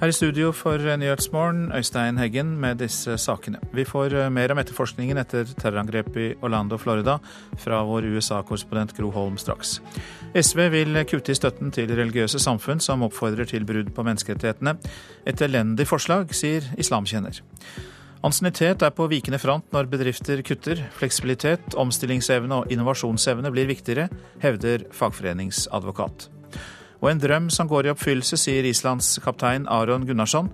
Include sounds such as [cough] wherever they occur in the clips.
Her i studio for Nyhetsmorgen, Øystein Heggen med disse sakene. Vi får eh, mer om etterforskningen etter terrorangrepet i Orlando, Florida, fra vår USA-korrespondent Gro Holm straks. SV vil kutte i støtten til religiøse samfunn som oppfordrer til brudd på menneskerettighetene. Et elendig forslag, sier islamkjenner. Ansiennitet er på vikende front når bedrifter kutter. Fleksibilitet, omstillingsevne og innovasjonsevne blir viktigere, hevder fagforeningsadvokat. Og en drøm som går i oppfyllelse, sier Islands kaptein Aron Gunnarsson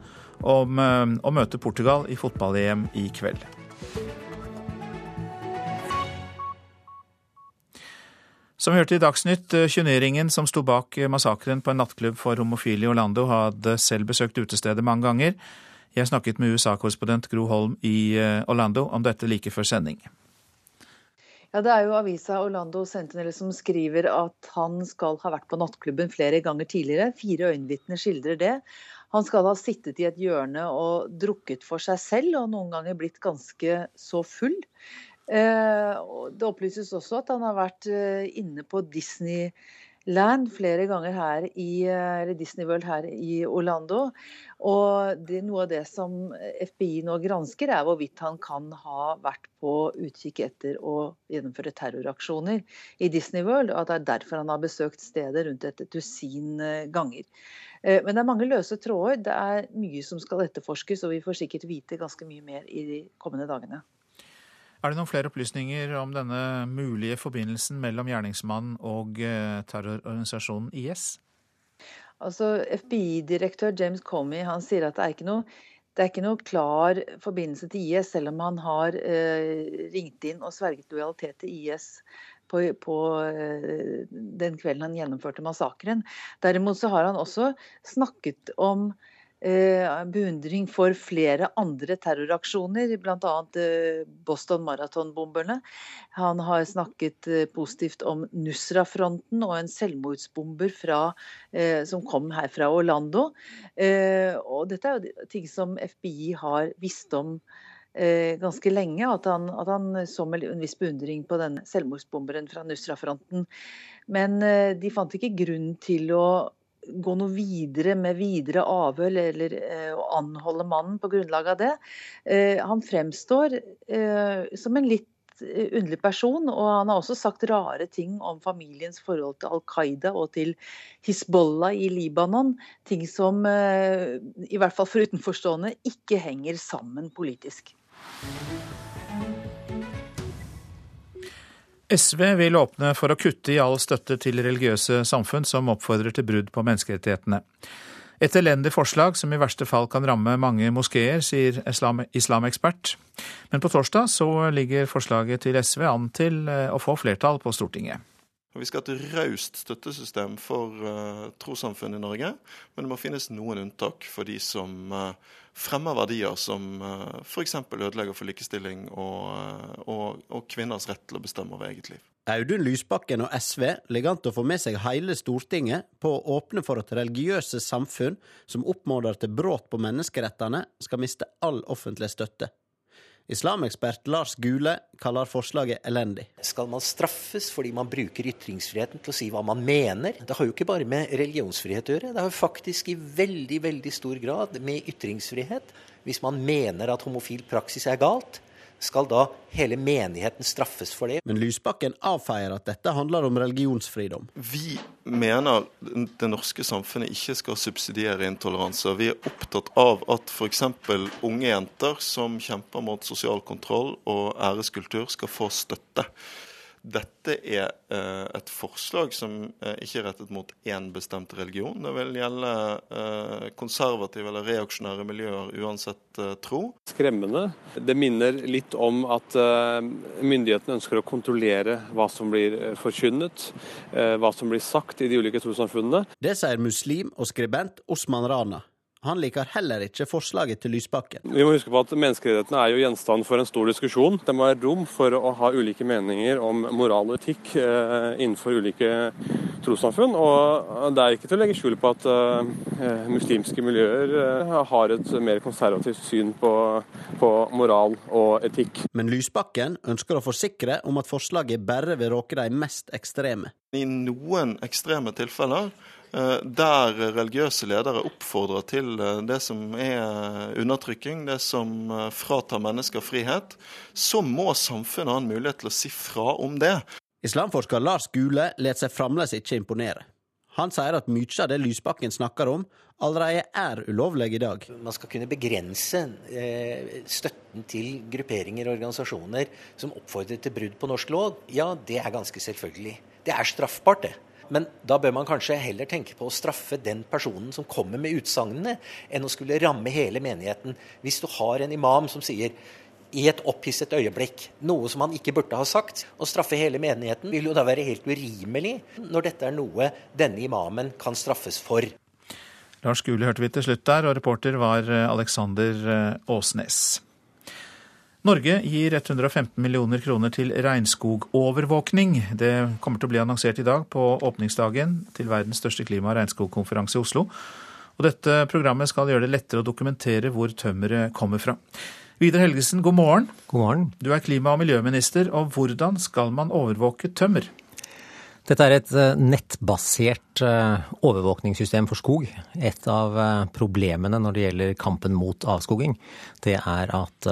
om eh, å møte Portugal i fotball-EM i kveld. Som vi hørte i Dagsnytt, 29-ringen eh, som sto bak massakren på en nattklubb for homofile i Orlando, hadde selv besøkt utestedet mange ganger. Jeg snakket med USA-korrespondent Gro Holm i eh, Orlando om dette like før sending. Ja, Det er jo avisa Orlando Sentinel som skriver at han skal ha vært på nattklubben flere ganger tidligere. Fire øyenvitner skildrer det. Han skal ha sittet i et hjørne og drukket for seg selv, og noen ganger blitt ganske så full. Eh, det opplyses også at han har vært eh, inne på Disney Land flere ganger her i eller Disney World her i Orlando. Og det, Noe av det som FBI nå gransker, er hvorvidt han kan ha vært på utkikk etter å gjennomføre terroraksjoner i Disney World. Og at det er derfor han har besøkt stedet rundt et dusin eh, ganger. Eh, men det er mange løse tråder. Det er mye som skal etterforskes, og vi får sikkert vite ganske mye mer i de kommende dagene. Er det noen flere opplysninger om denne mulige forbindelsen mellom gjerningsmannen og eh, terrororganisasjonen IS? Altså, FBI-direktør James Comey han sier at det er ikke noe det er ikke noe klar forbindelse til IS, selv om han har eh, ringt inn og sverget lojalitet til IS på, på eh, den kvelden han gjennomførte massakren. Derimot så har han også snakket om beundring for flere andre terroraksjoner, bl.a. Eh, Boston Marathon-bomberne. Han har snakket eh, positivt om Nusra-fronten og en selvmordsbomber fra, som kom her fra Orlando. Og dette er jo ting som FBI har visst om ganske lenge, at han, at han så med en viss beundring på den selvmordsbomberen fra Nusra-fronten. Men de fant ikke grunn til å gå noe videre med videre avhør eller eh, å anholde mannen på grunnlag av det. Eh, han fremstår eh, som en litt underlig person, og han har også sagt rare ting om familiens forhold til Al Qaida og til Hizbollah i Libanon. Ting som, i hvert fall for utenforstående, ikke henger sammen politisk. SV vil åpne for å kutte i all støtte til religiøse samfunn som oppfordrer til brudd på menneskerettighetene. Et elendig forslag som i verste fall kan ramme mange moskeer, sier islamekspert. Men på torsdag så ligger forslaget til SV an til eh, å få flertall på Stortinget. Vi skal ha et raust støttesystem for uh, trossamfunn i Norge, men det må finnes noen unntak for de som uh, fremmer verdier som uh, f.eks. ødelegger for likestilling og, uh, og, og, kvinners rett til å bestemme over eget liv. Audun Lysbakken og SV ligger an til å få med seg hele Stortinget på å åpne for at religiøse samfunn som oppfordrer til brudd på menneskerettene, skal miste all offentlig støtte. Islamekspert Lars Gule kaller forslaget elendig. Skal man straffes fordi man bruker ytringsfriheten til å si hva man mener? Det har jo ikke bare med religionsfrihet å gjøre, det har jo faktisk i veldig, veldig stor grad med ytringsfrihet. Hvis man mener at homofil praksis er galt, skal da hele menigheten straffes for det? Men Lysbakken avfeier at dette handler om religionsfridom. Vi mener det norske samfunnet ikke skal subsidiere intoleranse. Vi er opptatt av at f.eks. unge jenter som kjemper mot sosial kontroll og æreskultur, skal få støtte. Dette er eh, et forslag som eh, ikke er rettet mot én bestemt religion. Det vil gjelde eh, konservative eller reaksjonære miljøer uansett tro. Skremmende. Det minner litt om at myndighetene ønsker å kontrollere hva som blir forkynnet, hva som blir sagt i de ulike trossamfunnene. Det sier muslim og skribent Osman Rana. Han liker heller ikke forslaget til Lysbakken. Vi må huske på at Menneskerettighetene er jo gjenstand for en stor diskusjon. Det må være rom for å ha ulike meninger om moral og etikk eh, innenfor ulike trossamfunn. Og det er ikke til å legge skjul på at uh, muslimske miljøer uh, har et mer konservativt syn på, på, moral og etikk. Men Lysbakken ønsker å forsikre om at forslaget bare vil råke de mest ekstreme. I noen ekstreme tilfeller eh, der religiøse ledere oppfordrer til eh, det som er undertrykking, det som fratar mennesker frihet, så må samfunnet ha en mulighet til å si fra om det. Islamforsker Lars Gule lar seg fremdeles ikke imponere. Han sier at mye av det Lysbakken snakker om, allerede er ulovlig i dag. Man skal kunne begrense eh, støtten til grupperinger og organisasjoner som oppfordrer til brudd på norsk lov. Ja, det er ganske selvfølgelig. Det er straffbart, det. Men da bør man kanskje heller tenke på å straffe den personen som kommer med utsagnene, enn å skulle ramme hele menigheten. Hvis du har en imam som sier i et opphisset øyeblikk, noe som han ikke burde ha sagt. Å straffe hele menigheten vil jo da være helt urimelig, når dette er noe denne imamen kan straffes for. Lars Gule hørte vi til slutt der, og reporter var eh, Alexander eh, Åsnes. Norge gir 115 millioner kroner til regnskogovervåkning. Det kommer til å bli annonsert i dag på åpningsdagen til verdens største klima- og regnskogkonferanse i Oslo. Og dette programmet skal gjøre det lettere å dokumentere hvor tømmeret kommer fra. Vidar Helgesen, god morgen. God morgen. Du er klima- og miljøminister, og hvordan skal man overvåke tømmer? Dette er et eh, nettbasert eh, overvåkningssystem for skog. Et av eh, problemene når det gjelder kampen mot avskoging, det er at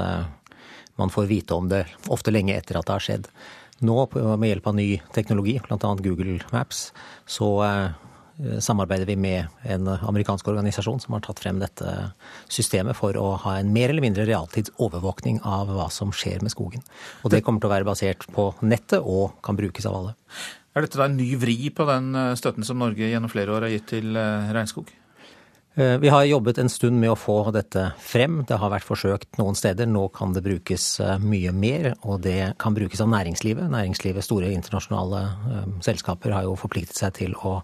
man får vite om det ofte lenge etter at det har skjedd. Nå, med hjelp av ny teknologi, bl.a. Google Maps, så Eh, samarbeider vi med en amerikansk organisasjon som har tatt frem dette systemet for å ha en mer eller mindre realtids overvåkning av hva som skjer med skogen. Og det kommer til å være basert på nettet og kan brukes av alle. Er dette da en ny vri på den eh, støtten som Norge gjennom flere år har gitt til eh, regnskog? Vi har jobbet en stund med å få dette frem. Det har vært forsøkt noen steder. Nå kan det brukes mye mer, og det kan brukes av næringslivet. Næringslivet, store internasjonale selskaper, har jo forpliktet seg til å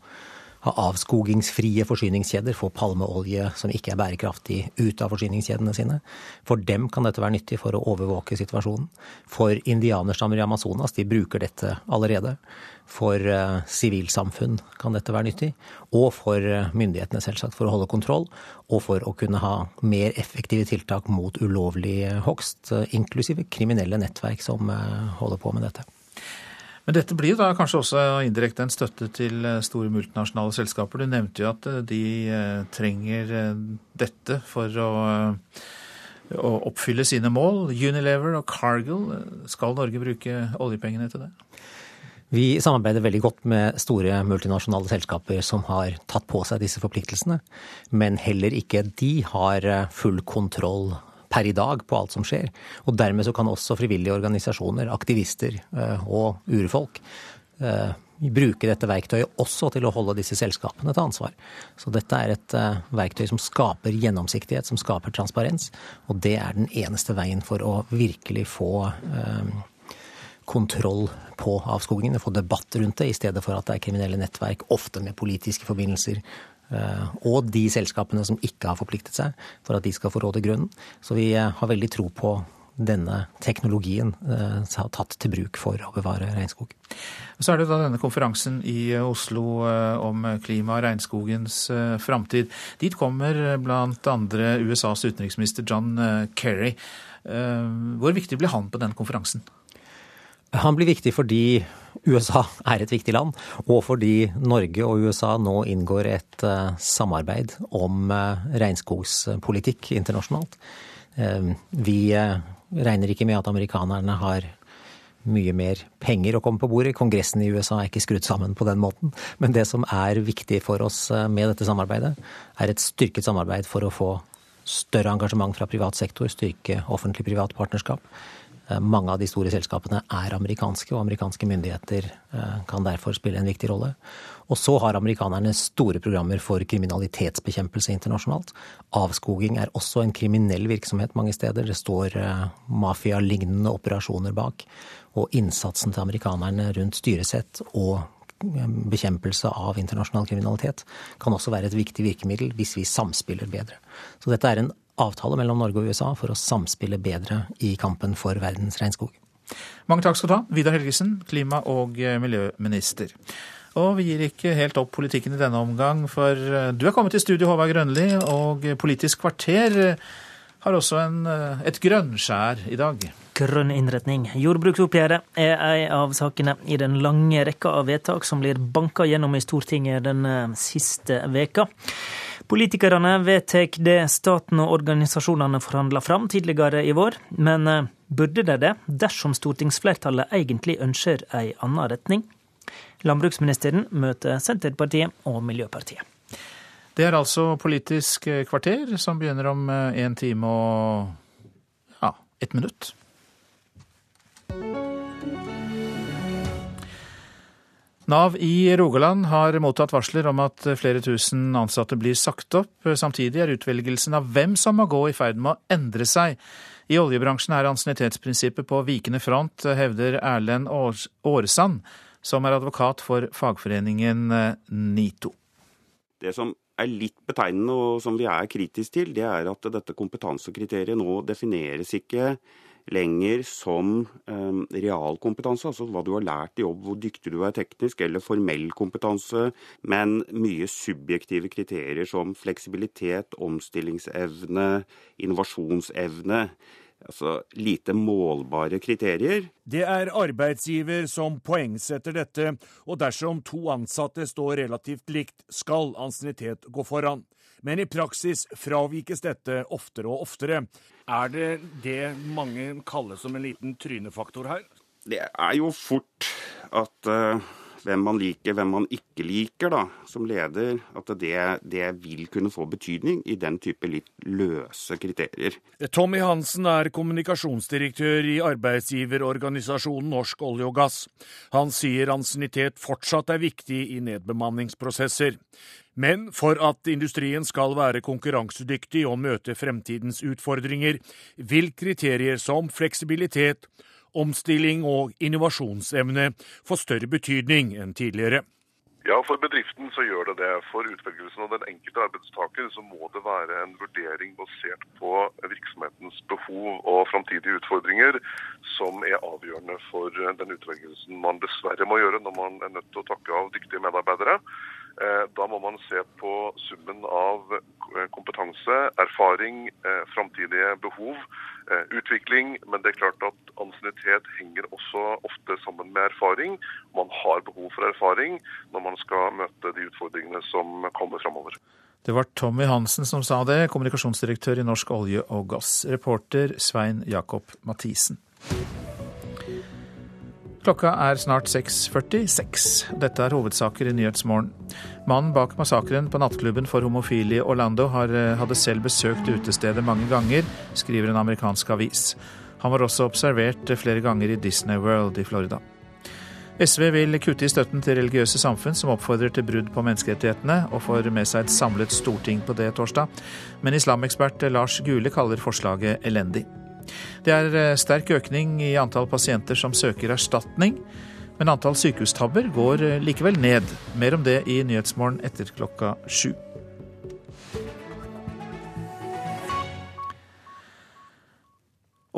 ha avskogingsfrie forsyningskjeder, få palmeolje som ikke er bærekraftig ut av forsyningskjedene sine. For dem kan dette være nyttig for å overvåke situasjonen. For indianerstammer i Amazonas, de bruker dette allerede. For uh, sivilsamfunn kan dette være nyttig. Og for uh, myndighetene, selvsagt, for å holde kontroll. Og for å kunne ha mer effektive tiltak mot ulovlig hogst, uh, inklusive kriminelle nettverk som holder på med dette. Men dette blir da kanskje også indirekte en støtte til eh, store multinasjonale selskaper. Du nevnte jo at eh, de eh, trenger dette for å, å oppfylle sine mål. Unilever og Cargill, skal Norge bruke oljepengene til det? Vi samarbeider veldig godt med store multinasjonale selskaper som har tatt på seg disse forpliktelsene, men heller ikke de har full kontroll per i dag på alt som skjer. Og dermed så kan også frivillige organisasjoner, aktivister eh, og urfolk eh, bruke dette verktøyet også til å holde disse selskapene til ansvar. Så dette er et eh, verktøy som skaper gjennomsiktighet, som skaper transparens. Og det er den eneste veien for å virkelig få kontroll på avskogingen, få debatt rundt det, i stedet for at det er kriminelle nettverk, ofte med politiske forbindelser, og de selskapene som ikke har forpliktet seg, for at de skal få råde grunnen. Så vi eh, har veldig tro på denne teknologien har tatt til bruk for å bevare regnskog. Så er det da denne konferansen i Oslo om klima og regnskogens framtid. Dit kommer bl.a. USAs utenriksminister John Kerry. Hvor viktig blir han på den konferansen? Han blir viktig fordi USA er et viktig land, og fordi Norge og USA nå inngår et uh, samarbeid om uh, regnskogspolitikk internasjonalt. Uh, vi regner ikke med at amerikanerne har mye mer penger å komme på bordet. Kongressen i USA er ikke skrudd sammen på den måten. Men det som er viktig for oss med dette samarbeidet, er et styrket samarbeid for å få større engasjement fra privat sektor, styrke offentlig-privat partnerskap Eh, mange av de store selskapene er amerikanske, og amerikanske myndigheter eh, kan derfor spille en viktig rolle. Og så har amerikanerne store programmer for kriminalitetsbekjempelse internasjonalt. Avskoging er også en kriminell virksomhet mange steder. Det står eh, mafialignende operasjoner bak. Og innsatsen til amerikanerne rundt styresett og bekjempelse av internasjonal kriminalitet kan også være et viktig virkemiddel hvis vi samspiller bedre. Så dette er en avtale mellom Norge og USA for å samspille bedre i kampen for verdens regnskog. Mange takk skal du ha, Vidar Helgesen, klima- og miljøminister. Og vi gir ikke helt opp politikken i denne omgang, for eh, du er kommet til studio, Håvard Grønli, og Politisk kvarter har også en, eh, et grønnskjær i dag. grønn innretning. Jordbruksoppgjøret er en av sakene i den lange rekka av vedtak som blir banka gjennom i Stortinget den siste veka. Politikerne vedtar det staten og organisasjonene forhandla fram tidligere i vår, men eh, burde de det dersom stortingsflertallet egentlig ønsker ei anna retning? Landbruksministeren møter Senterpartiet og Miljøpartiet. Det er altså Politisk kvarter, som begynner om eh, en time og ja, ett minutt. Nav i Rogaland har mottatt varsler om at flere tusen ansatte blir sagt opp. Samtidig er utvelgelsen av hvem som må gå i ferd med å endre seg. I oljebransjen er ansiennitetsprinsippet på vikende front, hevder Erlend Åresand, som er advokat for fagforeningen NITO. Det som er litt betegnende og som vi er kritiske til, det er at dette kompetansekriteriet nå defineres ikke lenger som um, realkompetanse, altså hva du har lært i jobb, hvor dyktig du er teknisk, eller formell kompetanse, men mye subjektive kriterier som fleksibilitet, omstillingsevne, innovasjonsevne. Altså lite målbare kriterier. Det er arbeidsgiver som poengsetter dette, og dersom to ansatte står relativt likt, skal ansiennitet gå foran. Men i praksis fravikes dette oftere og oftere. Er det det mange kaller som en liten trynefaktor her? Det er jo fort at uh, hvem man liker, hvem man ikke liker da, som leder, at det, det, vil kunne få betydning i den type litt løse kriterier. Tommy Hansen er kommunikasjonsdirektør i arbeidsgiverorganisasjonen Norsk olje og gass. Han sier ansiennitet fortsatt er viktig i nedbemanningsprosesser. Men for at industrien skal være konkurransedyktig og møte fremtidens utfordringer, vil kriterier som fleksibilitet, omstilling og innovasjonsevne få større betydning enn tidligere. Ja, For bedriften så gjør det det. For utvelgelsen av den enkelte arbeidstaker så må det være en vurdering basert på virksomhetens behov og framtidige utfordringer som er avgjørende for den utvelgelsen man dessverre må gjøre når man er nødt til å takke av dyktige medarbeidere. Eh, da må man se på summen av eh, kompetanse, erfaring, eh, framtidige behov, utvikling. Men det er klart at ansiennitet henger også ofte sammen med erfaring. Man har behov for erfaring når man skal møte de utfordringene som kommer framover. Det var Tommy Hansen som sa det, kommunikasjonsdirektør i Norsk olje og gass. Reporter Svein Jakob Mathisen. Klokka er snart 6.46. Dette er hovedsaker i Nyhetsmorgen. Mannen bak massakren på nattklubben for homofile i Orlando har, eh, hadde selv besøkt utestedet mange ganger, skriver en amerikansk avis. Han var også observert flere ganger i Disney World i Florida. SV vil kutte i støtten til religiøse samfunn som oppfordrer til brudd på menneskerettighetene, og får med seg et samlet storting på det torsdag. Men islamekspert Lars Gule kaller forslaget elendig. Det er eh, sterk økning i antall pasienter som søker erstatning, men antall sykehustabber går eh, likevel ned. Mer om det i Nyhetsmorgen etter klokka sju.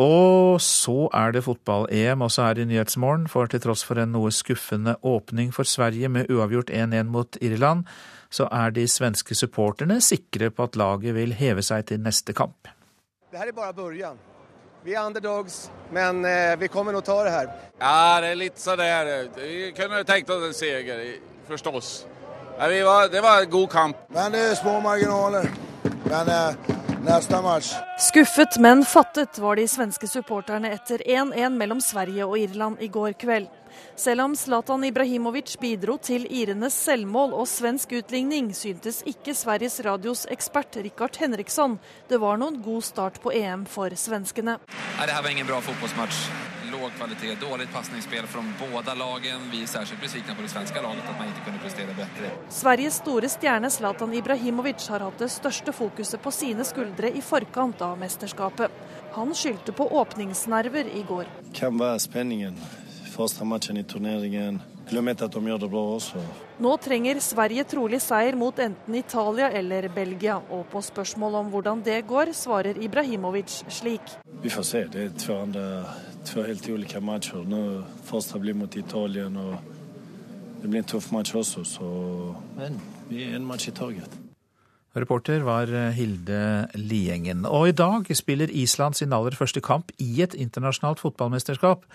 Og så er det fotball-EM også her i Nyhetsmorgen, for til tross for en noe skuffende åpning for Sverige med uavgjort 1-1 mot Irland, så er de svenske supporterne sikre på at laget vil heve seg til neste kamp. Det her er bare begynnelsen. Vi er underdogs, men eh, vi kommer nok ta det her. Ja, det er litt sånn der. Vi kunne tenkt oss en seier, forstås. Ja, var, det var en god kamp. Men det er små marginaler. Men eh, neste match Skuffet, men fattet var de svenske supporterne etter 1-1 mellom Sverige og Irland i går kveld. Selv om Zlatan Ibrahimovic bidro til irenes selvmål og svensk utligning, syntes ikke Sveriges Radios ekspert Rikard Henriksson det var noen god start på EM for svenskene. Nei, det her var ingen bra fotballmatch. Låg kvalitet, dårlig pasningsspill fra begge lagene. Vi er særskilt besvikne på det svenske laget at man ikke kunne prestere bedre. Sveriges store stjerne Zlatan Ibrahimovic har hatt det største fokuset på sine skuldre i forkant av mesterskapet. Han skyldte på åpningsnerver i går. Kan være spenningen Nå trenger Sverige trolig seier mot enten Italia eller Belgia. Og på spørsmål om hvordan det går, svarer Ibrahimovic slik. Vi får se. Det er to, andre, to helt ulike matcher. Nå, første blir mot Italia. og Det blir en tøff match også, så Men vi er en match i taket. Reporter var Hilde Liengen. Og i dag spiller Island sin aller første kamp i et internasjonalt fotballmesterskap.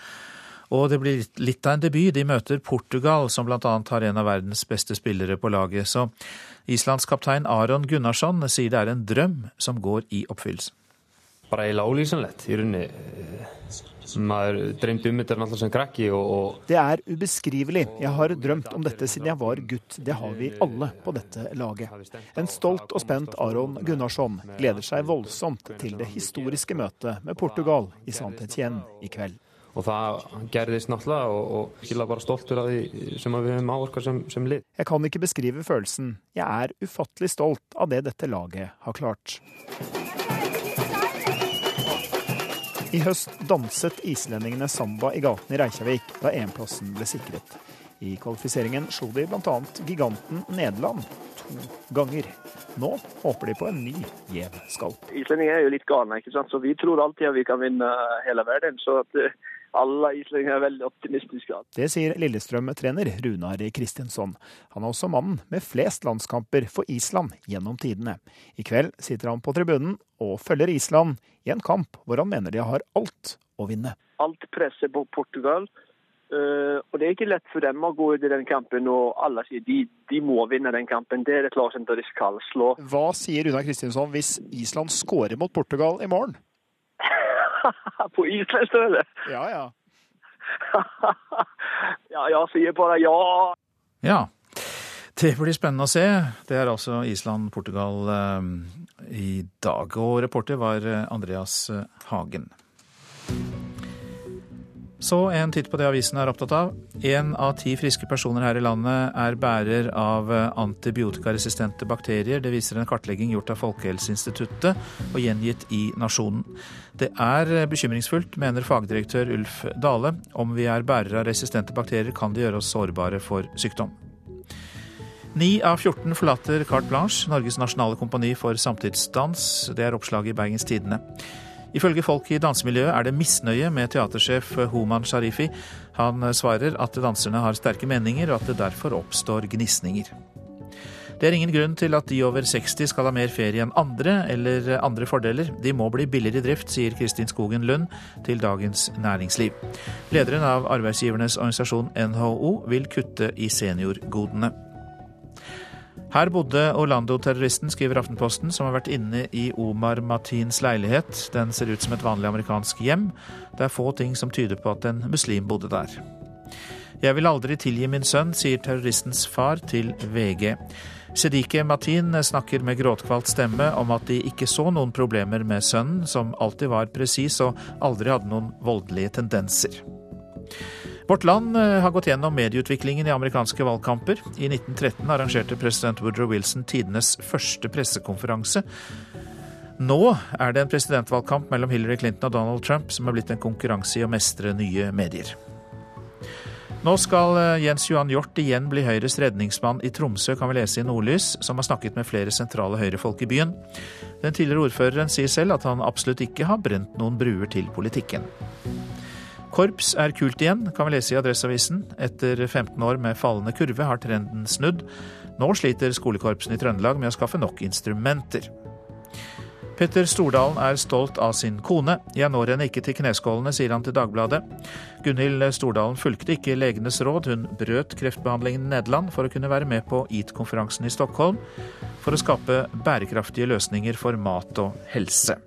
Og det blir litt av en debut. De møter Portugal, som bl.a. har en av verdens beste spillere på laget. Så Islands kaptein Aron Gunnarsson sier det er en drøm som går i oppfyllelse. Bare eiginlega ólýsanlegt í rauninni. Maður dreymdi um þetta alltaf sem krakki og, og Det er ubeskrivelig. Jeg har drømt om dette siden jeg var gutt. Det har vi alle på dette laget. En stolt og spent Aron Gunnarsson gleder seg voldsomt til det historiske møtet med Portugal i Svantetjen i kveld. Og það gerðist náttúrulega og, og skilja bara stoltur af því sem við höfum áorkað sem, sem lið. Jeg kan ikke beskrive følelsen. Jeg er ufattelig stolt av det dette laget har klart. I høst danset islendingene samba i gatene i Reykjavik da EM-plassen ble sikret. I kvalifiseringen slo de bl.a. giganten Nederland to ganger. Nå håper de på en ny gjev skalp. Islendinger er jo litt gale, ikke sant? så vi tror alltid at vi kan vinne hele verden. Så at eh, alle islendinger er veldig optimistiske. Det sier Lillestrøm-trener Runar Kristinsson. Han er også mannen med flest landskamper for Island gjennom tidene. I kveld sitter han på tribunen og følger Island i en kamp hvor han mener de har alt å vinne. Alt presset på Portugal. Uh, og Det er ikke lett for dem å gå ut i den kampen, og alle sier de, de må vinne den kampen. Det er et lag som de skal slå. Hva sier Runar Kristinsson hvis Island skårer mot Portugal i morgen? [laughs] på Island, det? Ja, ja. [laughs] ja, jeg sier bare ja. Ja. Det blir spennende å se. Det er altså Island-Portugal eh, i dag. Og reporter var Andreas Hagen. Så en titt på det avisen er opptatt av. Én av ti friske personer her i landet er bærer av antibiotikaresistente bakterier. Det viser en kartlegging gjort av Folkehelseinstituttet og gjengitt i Nasjonen. Det er bekymringsfullt, mener fagdirektør Ulf Dale. Om vi er bærere av resistente bakterier, kan det gjøre oss sårbare for sykdom. Ni av 14 forlater Carte Blanche, Norges nasjonale kompani for samtidsdans. Det er oppslaget i Bergens Tidende. Ifølge folk i dansemiljøet er det misnøye med teatersjef Homan Sharifi. Han svarer at danserne har sterke meninger, og at det derfor oppstår gnisninger. Det er ingen grunn til at de over 60 skal ha mer ferie enn andre, eller andre fordeler. De må bli billigere i drift, sier Kristin Skogen Lund til Dagens Næringsliv. Lederen av arbeidsgivernes organisasjon NHO vil kutte i seniorgodene. Her bodde Orlando-terroristen, skriver Aftenposten, som har vært inne i Omar Matins leilighet. Den ser ut som et vanlig amerikansk hjem. Det er få ting som tyder på at en muslim bodde der. Jeg vil aldri tilgi min sønn, sier terroristens far til VG. Sedike Matin snakker med gråtkvalt stemme om at de ikke så noen problemer med sønnen, som alltid var presis og aldri hadde noen voldelige tendenser. Vårt Land har gått gjennom medieutviklingen i amerikanske valgkamper. I 1913 arrangerte president Woodrow Wilson tidenes første pressekonferanse. Nå er det en presidentvalgkamp mellom Hillary Clinton og Donald Trump som er blitt en konkurranse i å mestre nye medier. Nå skal Jens Johan Hjort igjen bli Høyres redningsmann i Tromsø, kan vi lese i Nordlys, som har snakket med flere sentrale høyrefolk i byen. Den tidligere ordføreren sier selv at han absolutt ikke har brent noen bruer til politikken. Korps er kult igjen, kan vi lese i Adresseavisen. Etter 15 år med fallende kurve har trenden snudd. Nå sliter skolekorpsene i Trøndelag med å skaffe nok instrumenter. Petter Stordalen er stolt av sin kone. Jeg når henne ikke til kneskålene, sier han til Dagbladet. Gunhild Stordalen fulgte ikke legenes råd. Hun brøt kreftbehandlingen i Nederland for å kunne være med på EAT-konferansen i Stockholm for å skape bærekraftige løsninger for mat og helse.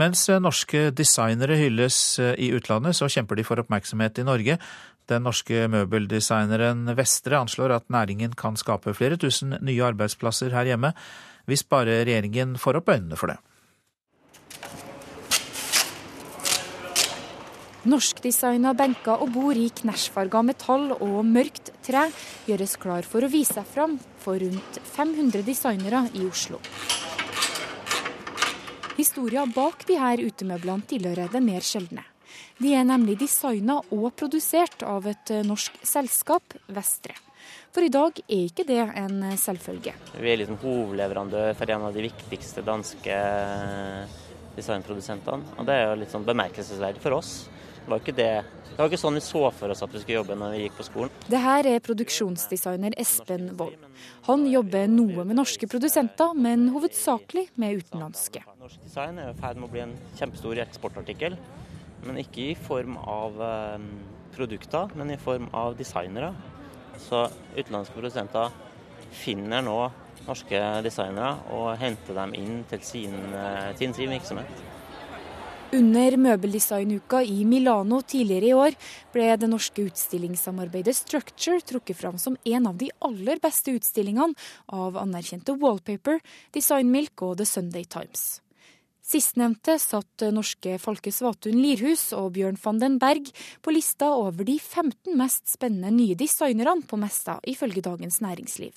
Mens norske designere hylles i utlandet, så kjemper de for oppmerksomhet i Norge. Den norske møbeldesigneren Vestre anslår at næringen kan skape flere tusen nye arbeidsplasser her hjemme, hvis bare regjeringen får opp øynene for det. Norskdesigna benker og bord i knæsjfarga metall og mørkt tre gjøres klar for å vise seg fram for rundt 500 designere i Oslo. Historia bak de her utemøblene tilhører det mer sjeldne. De er nemlig designa og produsert av et norsk selskap, Vestre. For i dag er ikke det en selvfølge. Vi er liksom hovedleverandør for en av de viktigste danske designprodusentene. Og det er jo litt sånn bemerkelsesverdig for oss. Det var ikke det det var ikke sånn vi så for oss at vi skulle jobbe når vi gikk på skolen. Det her er produksjonsdesigner Espen Wold. Han jobber noe med norske produsenter, men hovedsakelig med utenlandske. Norsk design er i ferd med å bli en kjempestor eksportartikkel, men ikke i form av eh, produkter, men i form av designere. Så utenlandske produsenter finner nå norske designere og henter dem inn til sin, eh, til sin virksomhet. Under møbeldesignuka i Milano tidligere i år ble det norske utstillingssamarbeidet Structure trukket fram som en av de aller beste utstillingene av anerkjente Wallpaper, Designmilk og The Sunday Times. Sistnevnte satt norske Folke Svatun Lirhus og Bjørn van den Berg på lista over de 15 mest spennende nye designerne på messa, ifølge Dagens Næringsliv.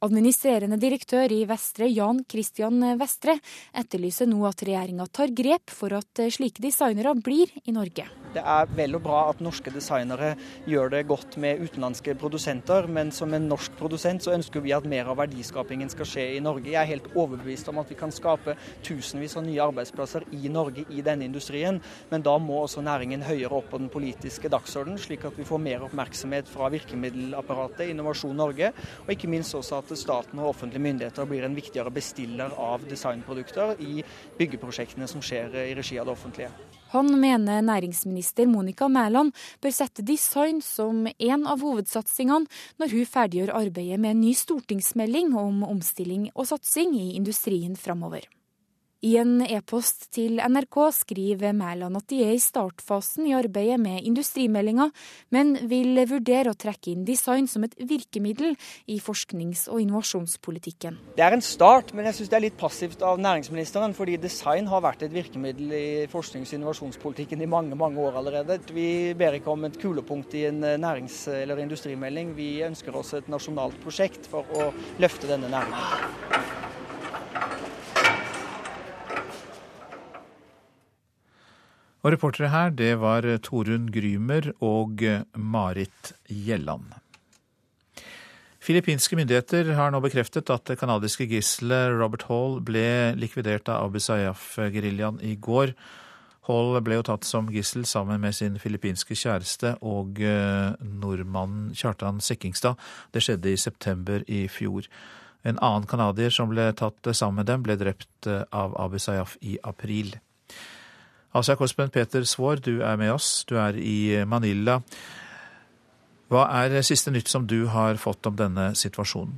Administrerende direktør i Vestre, Jan Christian Vestre, etterlyser nå at regjeringa tar grep for at slike designere blir i Norge. Det er vel og bra at norske designere gjør det godt med utenlandske produsenter, men som en norsk produsent så ønsker vi at mer av verdiskapingen skal skje i Norge. Jeg er helt overbevist om at vi kan skape tusenvis av nye arbeidsplasser i Norge i denne industrien, men da må også næringen høyere opp på den politiske dagsordenen, slik at vi får mer oppmerksomhet fra virkemiddelapparatet, Innovasjon Norge, og ikke minst også at staten og offentlige myndigheter blir en viktigere bestiller av designprodukter i byggeprosjektene som skjer i regi av det offentlige. Han mener næringsminister Monica Mæland bør sette design som en av hovedsatsingene når hun ferdiggjør arbeidet med en ny stortingsmelding om omstilling og satsing i industrien framover. I en e-post til NRK skriver Mæland at de er i startfasen i arbeidet med industrimeldinga, men vil vurdere å trekke inn design som et virkemiddel i forsknings- og innovasjonspolitikken. Det er en start, men jeg syns det er litt passivt av næringsministeren, fordi design har vært et virkemiddel i forsknings- og innovasjonspolitikken i mange mange år allerede. Vi ber ikke om et kulepunkt i en nærings- eller industrimelding, vi ønsker oss et nasjonalt prosjekt for å løfte denne næringen. Og reportere her, det var Torunn Grymer og Marit Gjelland. Filippinske myndigheter har nå bekreftet at det canadiske gisselet Robert Hall ble likvidert av Abu Sayyaf-geriljaen i går. Hall ble jo tatt som gissel sammen med sin filippinske kjæreste og nordmannen Kjartan Sekkingstad. Det skjedde i september i fjor. En annen canadier som ble tatt sammen med dem, ble drept av Abu Sayyaf i april. Asia-korrespondent Peter Svaar, du er med oss. Du er i Manila. Hva er siste nytt som du har fått om denne situasjonen?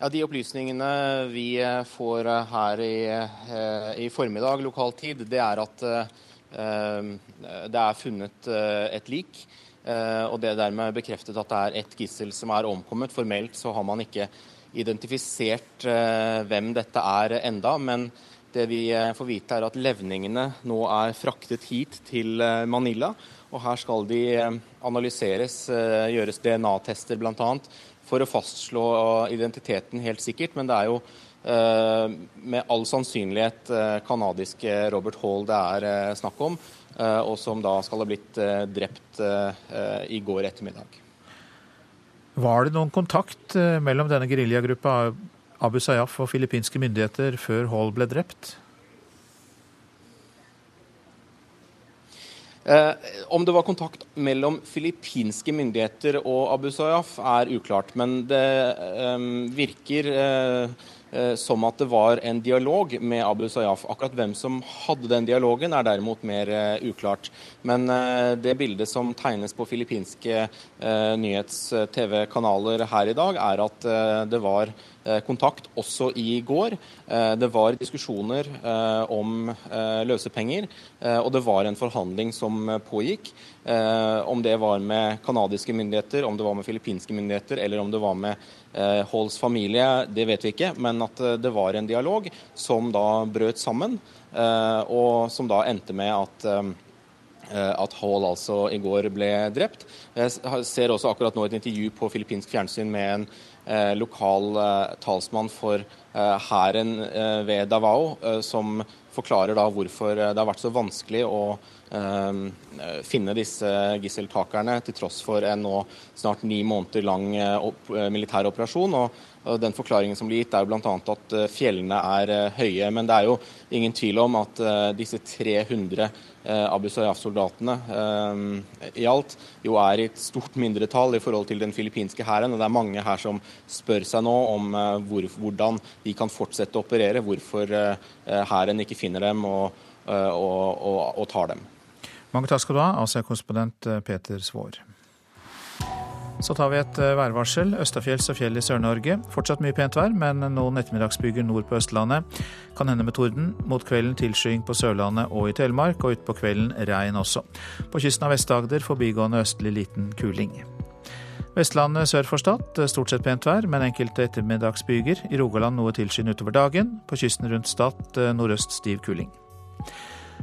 Ja, De opplysningene vi får her i, i formiddag lokal tid, det er at eh, det er funnet et lik. Og det er dermed bekreftet at det er ett gissel som er omkommet. Formelt så har man ikke identifisert eh, hvem dette er enda, men det vi eh, får vite er at levningene nå er fraktet hit til eh, Manila. Og her skal de analyseres, gjøres DNA-tester bl.a. for å fastslå identiteten helt sikkert. Men det er jo med all sannsynlighet canadiske Robert Hall det er snakk om, og som da skal ha blitt drept i går ettermiddag. Var det noen kontakt eh, mellom denne geriljagruppa Abu Sayyaf og filippinske myndigheter før Hall ble drept? Eh, om det var kontakt mellom filippinske myndigheter og Abu Sayyaf, er uklart. Men det eh, virker eh, som at det var en dialog med Abu Sayyaf. Akkurat hvem som hadde den dialogen, er derimot mer uh, uklart. Men uh, det bildet som tegnes på filippinske nyhets-TV-kanaler her i dag, er at det var kontakt også i går. Det var diskusjoner om løsepenger, og det var en forhandling som pågikk. Om det var med canadiske myndigheter, om det var med filippinske myndigheter eller om det var med Eh, Halls familie, det vet vi ikke, men at eh, det var en dialog som da brøt sammen, eh, og som da endte med at at Hall altså i går ble drept. Jeg ser også akkurat nå et intervju på filippinsk fjernsyn med en lokal talsmann for hæren ved Davao, som forklarer da hvorfor det har vært så vanskelig å eh, finne disse gisseltakerne til tross for en nå snart ni måneder lang eh, militær operasjon. og den Forklaringen som blir gitt er jo bl.a. at fjellene er høye. Men det er jo ingen tvil om at disse 300 Abu Sayyaf-soldatene i alt jo er i et stort mindretall i forhold til den filippinske hæren. Og det er mange her som spør seg nå om hvor, hvordan de kan fortsette å operere. Hvorfor hæren ikke finner dem og, og, og, og tar dem. Mange takk skal du ha, Asia-korrespondent eh, Peter Svaar. Så tar vi et eh, værvarsel. Østafjells og fjell i Sør-Norge. Fortsatt mye pent vær, men noen ettermiddagsbyger nord på Østlandet. Kan hende med torden. Mot kvelden tilskying på Sørlandet og i Telemark, og utpå kvelden regn også. På kysten av Vest-Agder forbigående østlig liten kuling. Vestlandet sør for Stad stort sett pent vær, men enkelte ettermiddagsbyger. I Rogaland noe tilskyende utover dagen. På kysten rundt Stad eh, nordøst stiv kuling.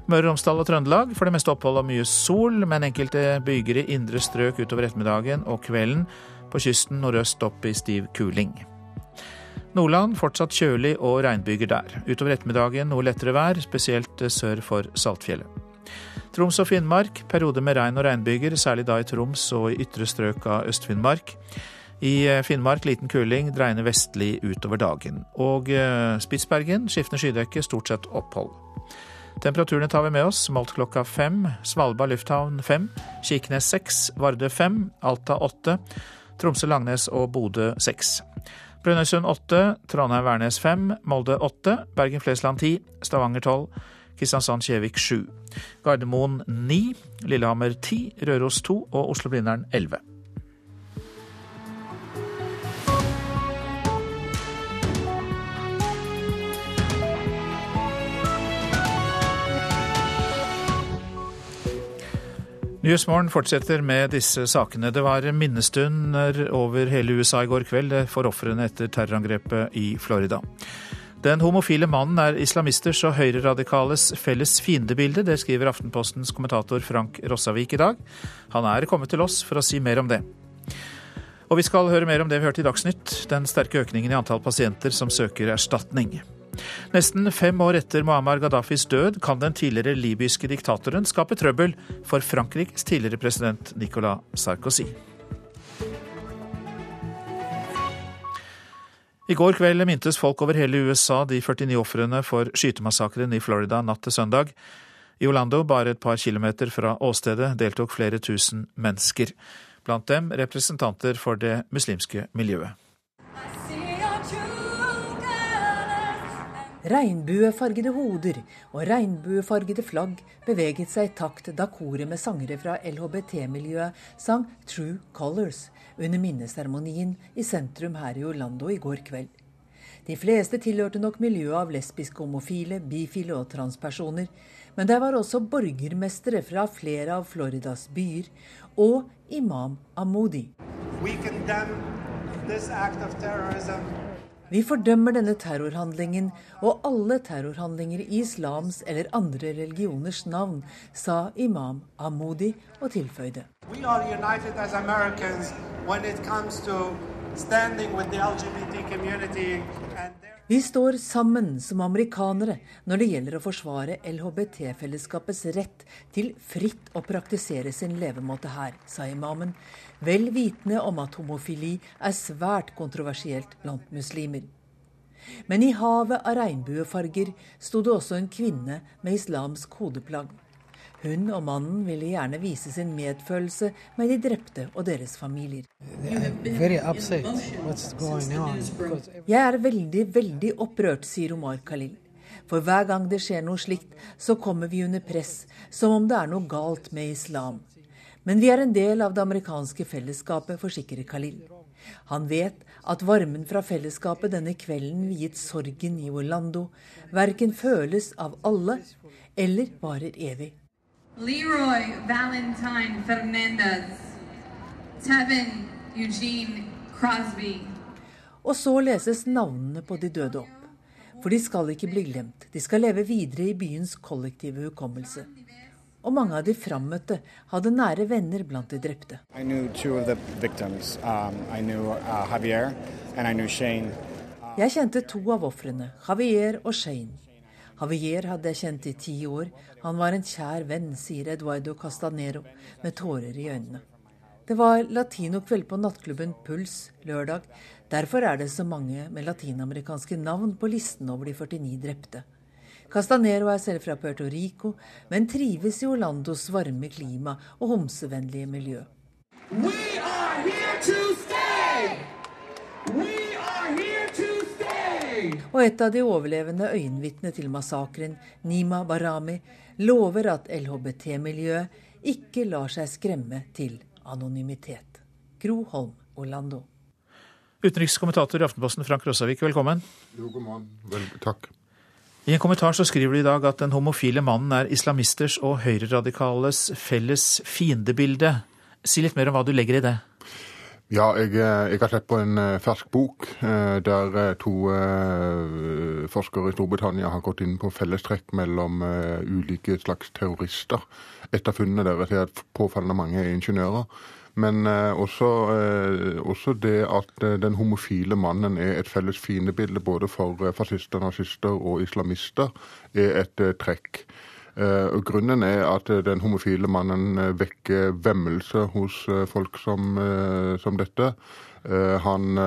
Møre og Romsdal og Trøndelag for det meste opphold og mye sol, men enkelte byger i indre strøk utover ettermiddagen og kvelden. På kysten nordøst opp i stiv kuling. Nordland fortsatt kjølig og regnbyger der. Utover ettermiddagen noe lettere vær, spesielt sør for Saltfjellet. Troms og Finnmark perioder med regn og regnbyger, særlig da i Troms og i ytre strøk av Øst-Finnmark. I eh, Finnmark liten kuling, dreiende vestlig utover dagen. Og eh, Spitsbergen skiftende skydekke, stort sett opphold. Temperaturene tar vi med oss. Målt klokka fem. Svalbard lufthavn fem. Kirkenes seks. Vardø fem. Alta åtte. Tromsø, Langnes og Bodø seks. Brønnøysund åtte. Trondheim-Værnes fem. Molde åtte. Bergen-Flesland ti. Stavanger tolv. Kristiansand-Kjevik sju. Gardermoen ni. Lillehammer ti. Røros to. Og Oslo-Blindern elleve. Nyhetsmorgen fortsetter med disse sakene. Det var minnestunder over hele USA i går kveld for ofrene etter terrorangrepet i Florida. Den homofile mannen er islamisters og høyreradikales felles fiendebilde. Det skriver Aftenpostens kommentator Frank Rossavik i dag. Han er kommet til oss for å si mer om det. Og vi skal høre mer om det vi hørte i Dagsnytt, den sterke økningen i antall pasienter som søker erstatning. Nesten fem år etter Muammar Gaddafis død kan den tidligere libyske diktatoren skape trøbbel for Frankrikes tidligere president Nicolas Sarkozy. I går kveld mintes folk over hele USA de 49 ofrene for skytemassakren i Florida natt til søndag. I Orlando, bare et par kilometer fra åstedet, deltok flere tusen mennesker. Blant dem representanter for det muslimske miljøet. Regnbuefargede hoder og regnbuefargede flagg beveget seg i takt da koret med sangere fra LHBT-miljøet sang 'True Colors' under minneseremonien i sentrum her i Orlando i går kveld. De fleste tilhørte nok miljøet av lesbiske, homofile, bifile og transpersoner, men der var også borgermestere fra flere av Floridas byer og imam Amodi. We condemn this act of terrorism vi fordømmer denne terrorhandlingen og alle terrorhandlinger i islams eller andre religioners navn, sa imam Amodi og tilføyde. Vi står sammen som amerikanere når det gjelder å forsvare LHBT-fellesskapets rett til fritt å praktisere sin levemåte her, sa imamen, vel vitende om at homofili er svært kontroversielt blant muslimer. Men i havet av regnbuefarger sto det også en kvinne med islamsk hodeplagg. Hun og mannen ville gjerne vise sin medfølelse med de drepte og deres familier. Jeg er veldig, veldig opprørt, sier Omar Khalil. For hver gang det skjer noe slikt, så kommer vi under press, som om det er noe galt med islam. Men vi er en del av det amerikanske fellesskapet, forsikrer Khalil. Han vet at varmen fra fellesskapet denne kvelden viet sorgen i Orlando, verken føles av alle eller varer evig. Leroy Valentine Fernandez. Tevin Eugene Crosby. Og så leses navnene på de døde opp. For de skal ikke bli glemt. De skal leve videre i byens kollektive hukommelse og mange av de frammøtte hadde nære venner blant de drepte. Um, uh, Jeg kjente to av ofrene, Javier og Shane. Javier hadde jeg kjent i ti år. Han var en kjær venn, sier Eduardo Castanero med tårer i øynene. Det var latinokveld på nattklubben Puls lørdag. Derfor er det så mange med latinamerikanske navn på listen over de 49 drepte. Castanero er selv fra Puerto Rico, men trives i Orlandos varme klima og homsevennlige miljø. Og et av de overlevende øyenvitnene til massakren, Nima Barami, lover at LHBT-miljøet ikke lar seg skremme til anonymitet. Gro Holm, Orlando. Utenrikskommentator i Aftenposten Frank Rossavik, velkommen. Jo, god morgen. Vel, takk. I en kommentar så skriver du i dag at den homofile mannen er islamisters og høyreradikales felles fiendebilde. Si litt mer om hva du legger i det. Ja, jeg, jeg, har sett på en fersk bok der to forskere i Storbritannia har gått inn på fellestrekk mellom ulike slags terrorister. Et av funnene deres er at påfallende mange er ingeniører. Men også, også, det at den homofile mannen er et felles fiendebilde både for fascister, nazister og islamister, er et trekk. Og grunnen er at den homofile mannen vekker vemmelse hos folk som, som dette. Han,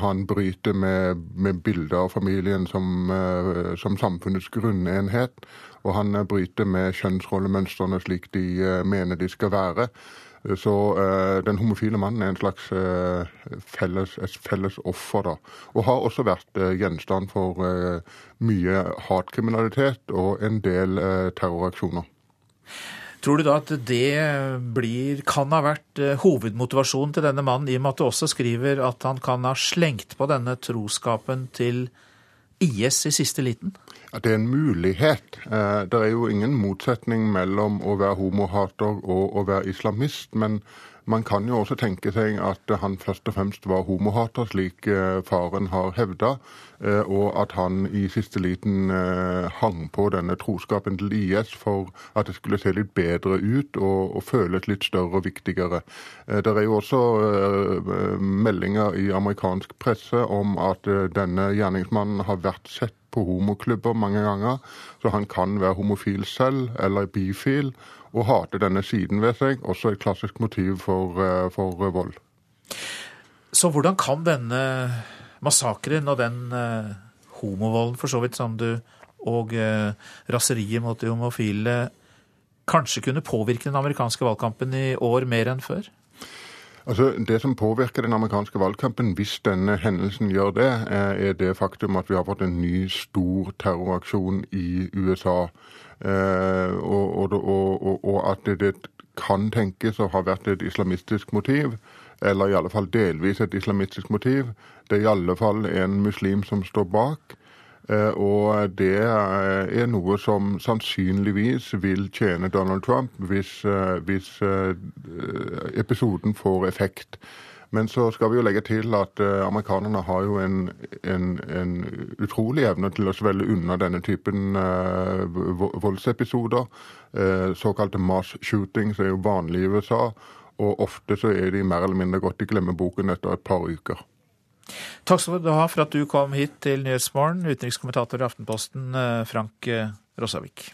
han, bryter med, med bilder av familien som, som, samfunnets grunnenhet. Og han bryter med kjønnsrollemønstrene slik de mener de skal være. Så uh, den homofile mannen er en slags uh, felles, et felles offer, da. Og har også vært uh, gjenstand for mye hatkriminalitet og en del terroraksjoner. Tror du da at det blir, kan ha vært hovedmotivasjonen til denne mannen, i og med at du også skriver at han kan ha slengt på denne troskapen til IS i siste liten? Det er en mulighet. Det er jo ingen motsetning mellom å være homohater og å være islamist. Men man kan jo også tenke seg at han først og fremst var homohater, slik faren har hevda, og at han i siste liten hang på denne troskapen til IS for at det skulle se litt bedre ut og, og føles litt større og viktigere. Det er jo også meldinger i amerikansk presse om at denne gjerningsmannen har vært sett på homoklubber mange ganger, så han kan være homofil selv eller bifil og hate denne siden ved seg. Også et klassisk motiv for, for vold. Så hvordan kan denne massakren og den uh, homovolden, for så vidt, som du og eh, raseriet mot de homofile kanskje kunne påvirke den amerikanske valgkampen i år mer enn før? Altså, Det som påvirker den amerikanske valgkampen, hvis denne hendelsen gjør det, er det faktum at vi har fått en ny stor terroraksjon i USA. Eh, og, og, og, og, at det, det kan tenkes å ha vært et islamistisk motiv. Eller i alle fall delvis et islamistisk motiv. Det er i alle fall en muslim som står bak. Og det er noe som sannsynligvis vil tjene Donald Trump hvis, hvis episoden får effekt. Men så skal vi jo legge til at amerikanerne har jo en, en, en utrolig evne til å svelge unna denne typen voldsepisoder. Såkalte mass shootings er jo vanlig i USA, og ofte så er de mer eller mindre gått i glemmeboken etter et par uker. Takk skal du ha for at du kom hit til Nyhetsmorgen, utenrikskommentator i Aftenposten Frank Rossavik.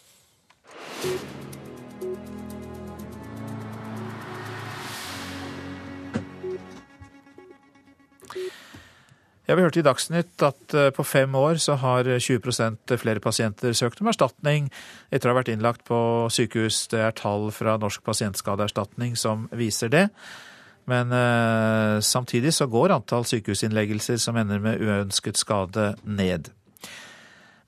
Ja, Vi hørte i Dagsnytt at på fem år så har 20 flere pasienter søkt om erstatning etter å ha vært innlagt på sykehus. Det er tall fra Norsk pasientskadeerstatning som viser det. Men eh, samtidig så går antall sykehusinnleggelser som ender med uønsket skade, ned.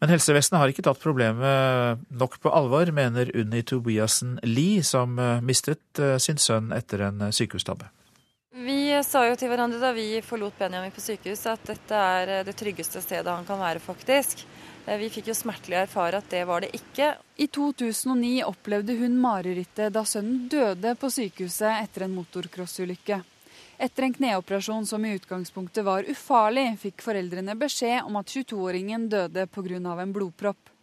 Men helsevesenet har ikke tatt problemet nok på alvor, mener Unni Tobiassen Lie, som mistet sin sønn etter en sykehustabbe. Vi sa jo til hverandre da vi forlot Benjamin på sykehus at dette er det tryggeste stedet han kan være, faktisk. Vi fikk jo smertelig erfare at det var det ikke. I 2009 opplevde hun marerittet da sønnen døde på sykehuset etter en motorcrossulykke. Etter en kneoperasjon som i utgangspunktet var ufarlig, fikk foreldrene beskjed om at 22-åringen døde pga. en blodpropp.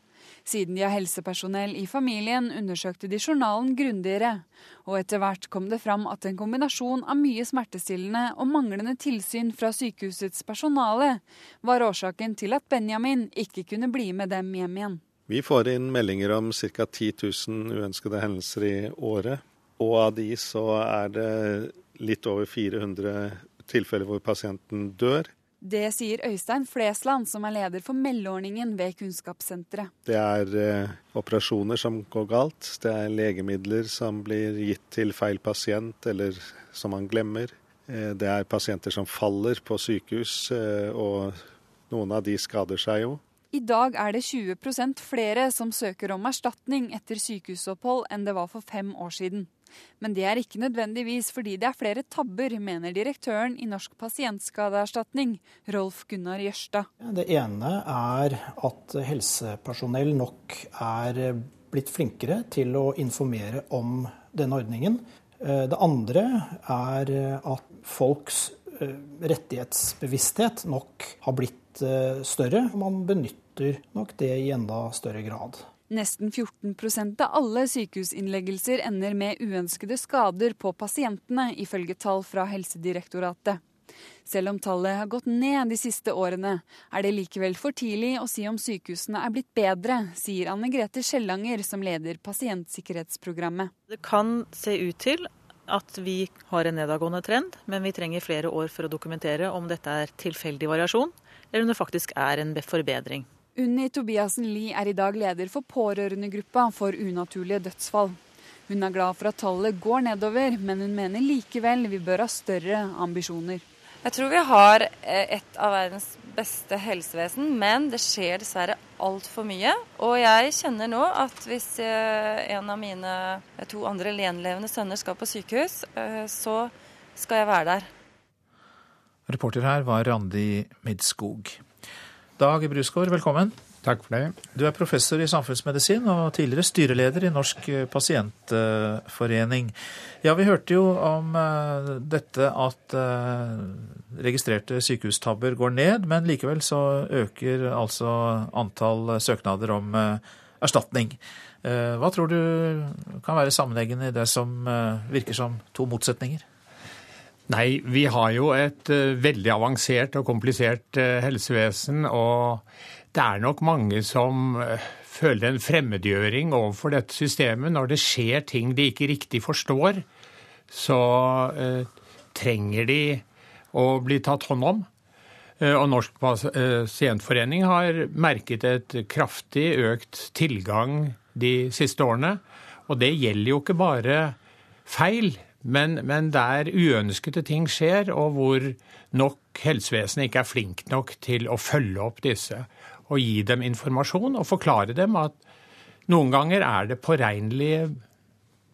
Siden de har helsepersonell i familien, undersøkte de journalen grundigere. Og etter hvert kom det fram at en kombinasjon av mye smertestillende og manglende tilsyn fra sykehusets personale var årsaken til at Benjamin ikke kunne bli med dem hjem igjen. Vi får inn meldinger om ca. 10 000 uønskede hendelser i året. Og av de så er det litt over 400 tilfeller hvor pasienten dør. Det sier Øystein Flesland, som er leder for meldeordningen ved Kunnskapssenteret. Det er eh, operasjoner som går galt. Det er legemidler som blir gitt til feil pasient, eller som man glemmer. Eh, det er pasienter som faller på sykehus, eh, og noen av de skader seg jo. I dag er det 20% flere som søker om erstatning etter sykehusopphold enn det var for fem år siden. Men det er ikke nødvendigvis fordi det er flere tabber, mener direktøren i Norsk pasientskadeerstatning, Rolf Gunnar Jørstad. Det ene er at helsepersonell nok er blitt flinkere til å informere om denne ordningen. Det andre er at folks eh, rettighetsbevissthet nok har blitt eh, større. Man benytter nok det i enda større grad. Nesten 14% av alle sykehusinnleggelser ender med uønskede skader på pasientene, ifølge tall fra Helsedirektoratet. Selv om tallet har gått ned de siste årene, er det likevel for tidlig å si om sykehusene er blitt bedre, sier Anne Grete Skjellanger, som leder pasientsikkerhetsprogrammet. Det kan se ut til at vi har en nedadgående trend, men vi trenger flere år for å dokumentere om dette er tilfeldig variasjon, eller om det faktisk er en forbedring. Unni Tobiassen Lie er i dag leder for pårørendegruppa for unaturlige dødsfall. Hun er glad for at tallet går nedover, men hun mener likevel vi bør ha større ambisjoner. Jeg tror vi har eh, et av verdens beste helsevesen, men det skjer dessverre altfor mye. Og jeg kjenner nå at hvis eh, en av mine to andre gjenlevende sønner skal på sykehus, eh, så skal jeg være der. Reporter her var Randi Midskog. Dag Brusgaard, velkommen. Takk for det. Du er professor i samfunnsmedisin og tidligere styreleder i Norsk pasientforening. Ja, vi hørte jo om eh, dette at eh, registrerte sykehustabber går ned, men likevel så øker altså antall søknader om eh, erstatning. Hva tror du kan være sammenhengen i det som virker som to motsetninger? Nei, vi har jo et uh, veldig avansert og komplisert uh, helsevesen. Og det er nok mange som uh, føler en fremmedgjøring overfor dette systemet. Når det skjer ting de ikke riktig forstår, så trenger de å bli tatt hånd om. Og Norsk pasientforening har merket et kraftig økt tilgang de siste årene. Og det gjelder jo ikke bare feil men, men, der uønskede ting skjer, og hvor nok helsevesenet ikke er flink nok til å følge opp disse og gi dem informasjon og forklare dem at noen ganger er det påregnelige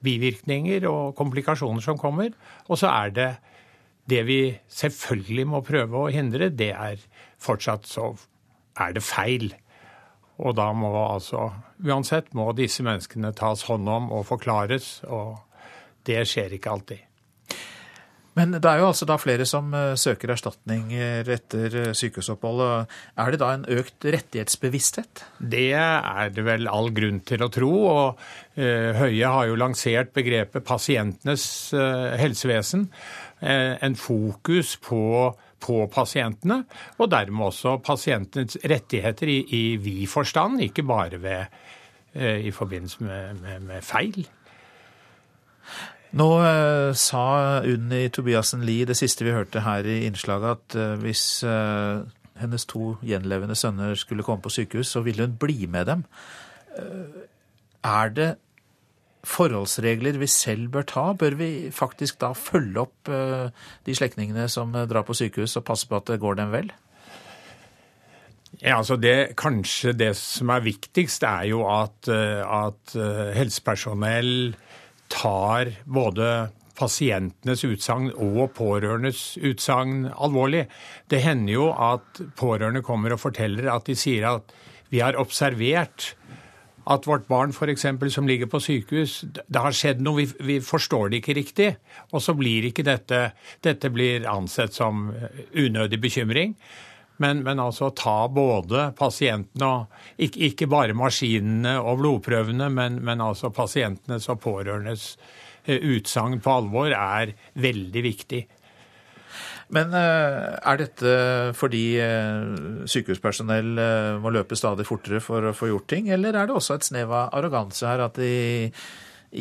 bivirkninger og komplikasjoner som kommer, og så er det det vi selvfølgelig må prøve å hindre, det er fortsatt så er det feil. Og da må altså Uansett må disse menneskene tas hånd om og forklares. og det skjer ikke alltid. Men det er jo altså da flere som eh, søker erstatninger etter eh, sykehusopphold. Er det da en økt rettighetsbevissthet? Det er det vel all grunn til å tro. og uh, Høie har jo lansert begrepet pasientenes helsevesen. En fokus på, på, pasientene, og dermed også pasientenes rettigheter i, i vid forstand, ikke bare ved, i forbindelse med, med, med feil. Nå eh, sa Unni Tobiassen Lie det siste vi hørte her i innslaget, at eh, hvis eh, hennes to gjenlevende sønner skulle komme på sykehus, så ville hun bli med dem. Eh, er det forholdsregler vi selv bør ta? Bør vi faktisk da følge opp eh, de slektningene som eh, drar på sykehus, og passe på at det går dem vel? Ja, altså det, Kanskje det som er viktigst, er jo at, at helsepersonell tar både pasientenes utsagn og pårørendes utsagn alvorlig. Det hender jo at pårørende kommer og forteller at de sier at vi har observert at vårt barn f.eks. som ligger på sykehus, det har skjedd noe, vi, vi, forstår det ikke riktig. Og så blir ikke dette Dette blir ansett som unødig bekymring. Men, men altså ta både pasientene og ikke, ikke, bare maskinene og blodprøvene, men, men altså pasientenes og pårørendes eh, utsagn på alvor er veldig viktig. Men er dette fordi sykehuspersonell må løpe stadig fortere for å få gjort ting, eller er det også et snev av arroganse her, at de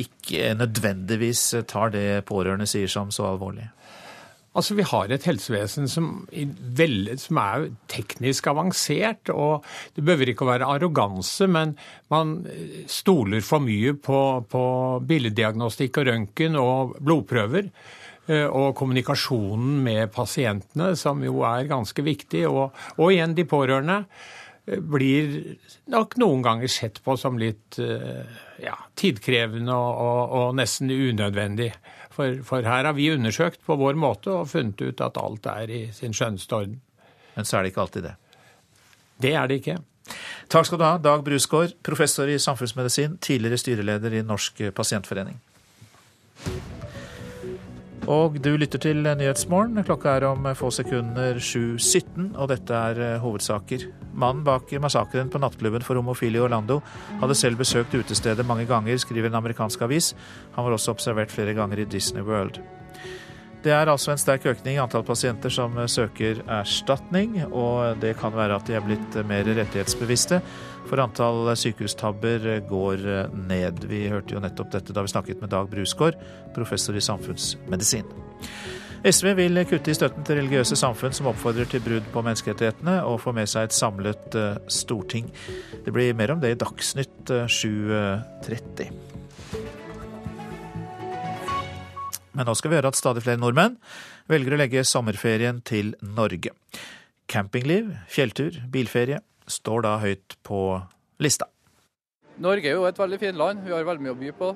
ikke nødvendigvis tar det pårørende sier som så alvorlig? Altså, Vi har et helsevesen som, som, er teknisk avansert. og Det behøver ikke å være arroganse, men man stoler for mye på, på billeddiagnostikk og røntgen og blodprøver. Eh, og kommunikasjonen med pasientene, som jo er ganske viktig. Og, og igjen de pårørende eh, blir nok noen ganger sett på som litt eh, ja, tidkrevende og, og, og nesten unødvendig. For, for, her har vi undersøkt på vår måte og funnet ut at alt er i sin skjønneste orden. Men så er det ikke alltid det? Det er det ikke. Takk skal du ha, Dag Brusgaard, professor i samfunnsmedisin, tidligere styreleder i Norsk pasientforening. Og du lytter til Nyhetsmorgen. Klokka er om få sekunder 7.17, og dette er eh, hovedsaker. Mannen bak massakren på nattklubben for homofile i Orlando hadde selv besøkt utestedet mange ganger, skriver en amerikansk avis. Han var også observert flere ganger i Disney World. Det er altså en sterk økning i antall pasienter som søker erstatning, og det kan være at de er blitt mer rettighetsbevisste, for antall sykehustabber går ned. Vi hørte jo nettopp dette da vi snakket med Dag Brusgaard, professor i samfunnsmedisin. SV vil kutte i støtten til religiøse samfunn som oppfordrer til brudd på menneskerettighetene, og få med seg et samlet eh, storting. Det blir mer om det i Dagsnytt 7.30. Men nå skal vi høre at stadig flere nordmenn velger å legge sommerferien til Norge. Campingliv, fjelltur, bilferie står da høyt på lista. Norge er jo et veldig fint land. Vi har veldig mye å by på.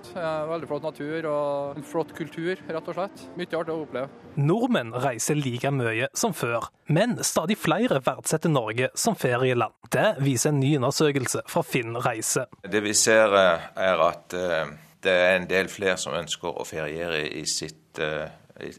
Veldig flott natur og en flott kultur, rett og slett. Mye artig å oppleve. Nordmenn reiser like mye som før, men stadig flere verdsetter Norge som ferieland. Det viser en ny undersøkelse fra Finn reise. Det vi ser er at eh, det er en del flere som ønsker å feriere i sitt uh,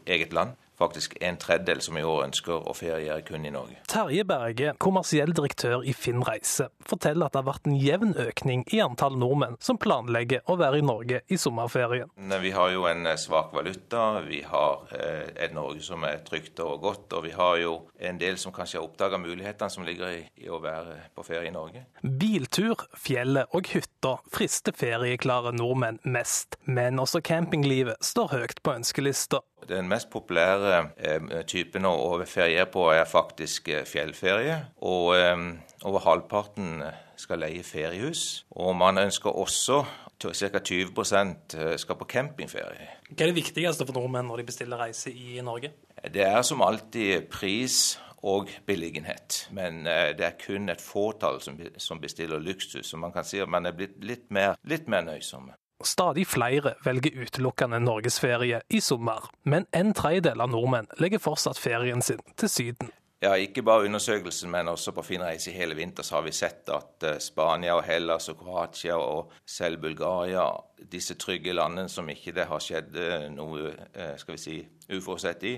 eget land faktisk en tredjedel som i år ønsker å feriere kun i Norge. Terje Berge, kommersiell direktør i Finn Reise, forteller at det har vært en jevn økning i antall nordmenn som planlegger å være i Norge i sommerferien. Vi har jo en eh, svak valuta, vi har eh, et Norge som er trygt og godt, og vi har jo en del som kanskje har oppdaga mulighetene som ligger i, i, å være på ferie i Norge. Biltur, fjellet og hytta frister ferieklare nordmenn mest, men også campinglivet står høyt på ønskelista. Den mest populære eh, typen å feriere på er faktisk eh, fjellferie. Og eh, over halvparten skal leie feriehus. Og man ønsker også ca. 20% skal på campingferie. Hva er det viktigste for nordmenn når de bestiller reise i Norge? Det er som alltid pris og beliggenhet. Men det er kun et fåtall som bestiller luksus. Så man kan si at man er blitt litt mer, litt mer nøysomme. Stadig flere velger utelukkende norgesferie i sommer, men en tredjedel av nordmenn legger fortsatt ferien sin til Syden. Ja, Ikke bare undersøkelsen, men også på Finnreise i hele vinter så har vi sett at eh, Spania og Hellas og Kroatia og selv Bulgaria, disse trygge landene som ikke det har skjedd eh, noe eh, skal vi si, uforutsett i,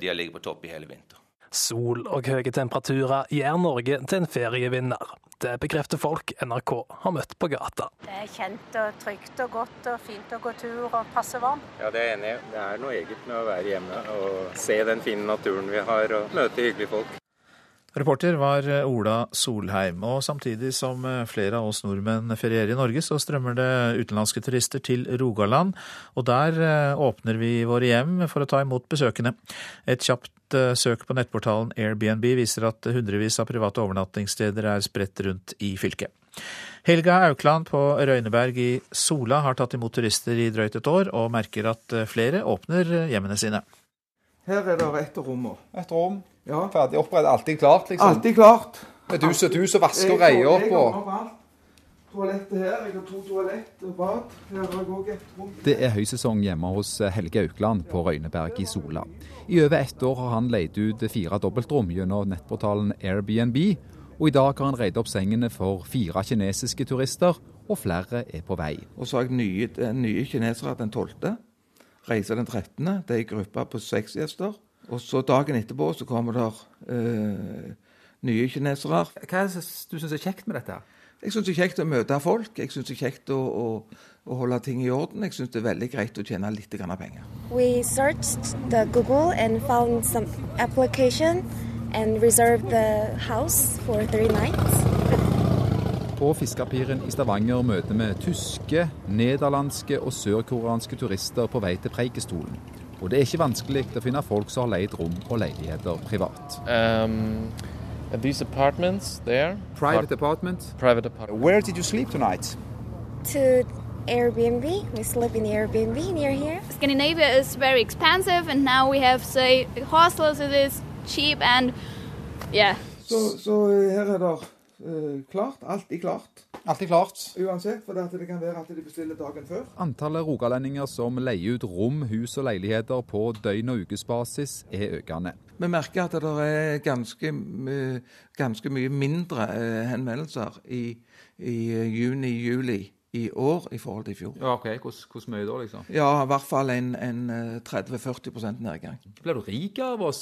de har ligget på topp i hele vinter. Sol og høye temperaturer gjør Norge til en ferievinner. Det bekrefter folk NRK har møtt på gata. Det er kjent og trygt og godt og fint å gå tur og passe varm. Ja, det er jeg enig i. Det er noe eget med å være hjemme og se den fine naturen vi har og møte hyggelige folk. Reporter var Ola Solheim. Og samtidig som flere av oss nordmenn ferierer i Norge, så strømmer det utenlandske turister til Rogaland. Og der eh, åpner vi våre hjem for å ta imot besøkende. Et kjapt eh, søk på nettportalen Airbnb viser at hundrevis av private overnattingssteder er spredt rundt i fylket. Helga Aukland på Røyneberg i Sola har tatt imot turister i drøyt et år, og merker at flere åpner hjemmene sine. Her er det ett rom. Et rom ja. Ferdig opprettet, alltid klart, liksom? Alltid klart. Et hus og et hus å vaske og reie opp på? Toalettet her. Jeg har to toalett og bad. Her har jeg òg et rom. Det er høysesong hjemme hos Helge Aukland på Røyneberg i Sola. I over ett år har han leid ut fire dobbeltrom gjennom nettportalen Airbnb. Og i dag har han reid opp sengene for fire kinesiske turister, og flere er på vei. Og så har jeg nye, nye kinesere den 12. Reiser den 13. Det er ei gruppe på seks gjester. Og så dagen etterpå så kommer det øh, nye kinesere. Hva er det du syns er kjekt med dette? Jeg syns det er kjekt å møte folk. Jeg syns det er kjekt å, å, å, holde ting i orden. Jeg syns det er veldig greit å tjene litt penger. We searched the Google and found some application and reserved the house for three nights. På Fiskerpiren i Stavanger møter vi tyske, nederlandske og sørkoreanske turister på vei til Preikestolen. Og det er ikke vanskelig å finne folk som har leid rom og leiligheter privat. Um, these apartments there. Private apartment. Private apartments. Where did you sleep tonight? To Airbnb. We sleep in Airbnb near here. Scandinavia is very expensive, and now we have say hostels. It is cheap and yeah. Så, så her er det uh, klart. Alltid klart. Alltid klart. Uansett, for det kan være at de bestiller dagen før. Antallet rogalendinger som leier ut rom, hus og leiligheter på døgn- og ukesbasis er økende. Vi merker at det er ganske, ganske mye mindre eh, henvendelser i, i juni-juli i år i forhold til i fjor. Ja, ok. Hvor mye da, liksom? Ja, i hvert fall en, en 30-40% nedgang. Blir du rik av å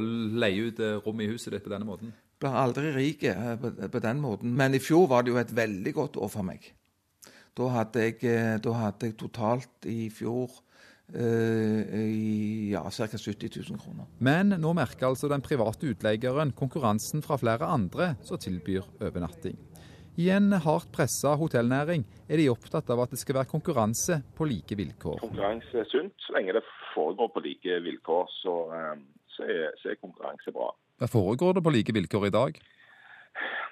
leie ut rom i huset ditt på denne måten? Blir aldri rik på, på, den måten. Men i fjor var det jo et veldig godt år for meg. Da hadde jeg, da hadde jeg totalt i fjor Uh, ja, ca. 70 000 kroner. Men nå merker altså den private utleieren konkurransen fra flere andre som tilbyr overnatting. I en hardt pressa hotellnæring er de opptatt av at det skal være konkurranse på like vilkår. Konkurranse er sunt. Så lenge det foregår på like vilkår, så, uh, så, er, så er konkurranse bra. Foregår det på like vilkår i dag?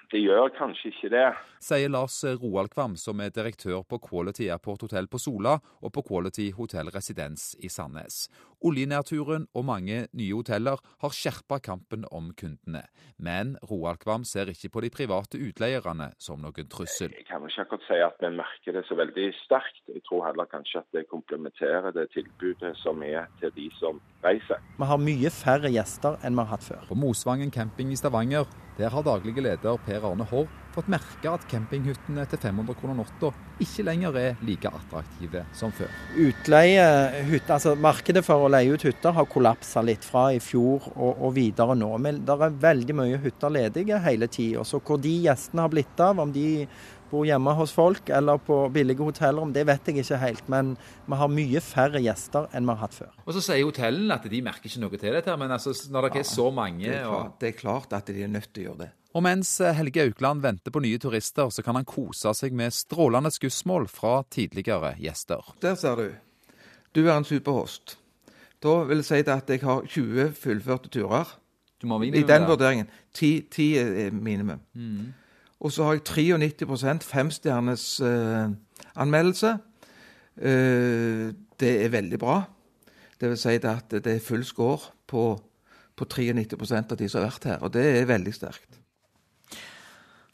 Det gjør kanskje ikke det. Sier Lars Roald Kvam, som er direktør på Quality Airport Hotel på Sola og på Quality Hotel Residens i Sandnes. Oljenedturen og mange nye hoteller har skjerpa kampen om kundene. Men Roald Kvam ser ikke på de private utleierne som noen trussel. Jeg kan ikke akkurat si at vi merker det så veldig sterkt. Jeg tror heller kanskje at det komplementerer det tilbudet som er til de som reiser. Vi har mye færre gjester enn vi har hatt før. På Mosvangen camping i Stavanger der har daglige leder Per Arne Haarr fått merke at campinghyttene til 500 kroner natta ikke lenger er like attraktive som før. Utleiehytter, altså Markedet for å leie ut hytter har kollapsa litt fra i fjor og, og, videre nå. Men det er veldig mye hytter ledige hele tida. Så hvor de gjestene har blitt av, om de bor hjemme hos folk eller på billige hoteller, det vet jeg ikke helt. Men vi har mye færre gjester enn vi har hatt før. Og Så sier hotellene at de merker ikke noe til dette, men altså, når det ja, er så mange det er, klart, og... det er klart at de er nødt til å gjøre det. Og mens eh, Helge Aukland venter på nye turister, så kan han kose seg med strålende skussmål fra tidligere gjester. Der ser du. Du er en superhost. Da vil jeg si at jeg har 20 fullførte turer. I den vurderingen. 10 er minimum. Mm. Og så har jeg 93% femstjernes uh, anmeldelse. Eh, det er veldig bra. Det vil si at det er full score på, på 93% av de som har vært her, og det er veldig sterkt.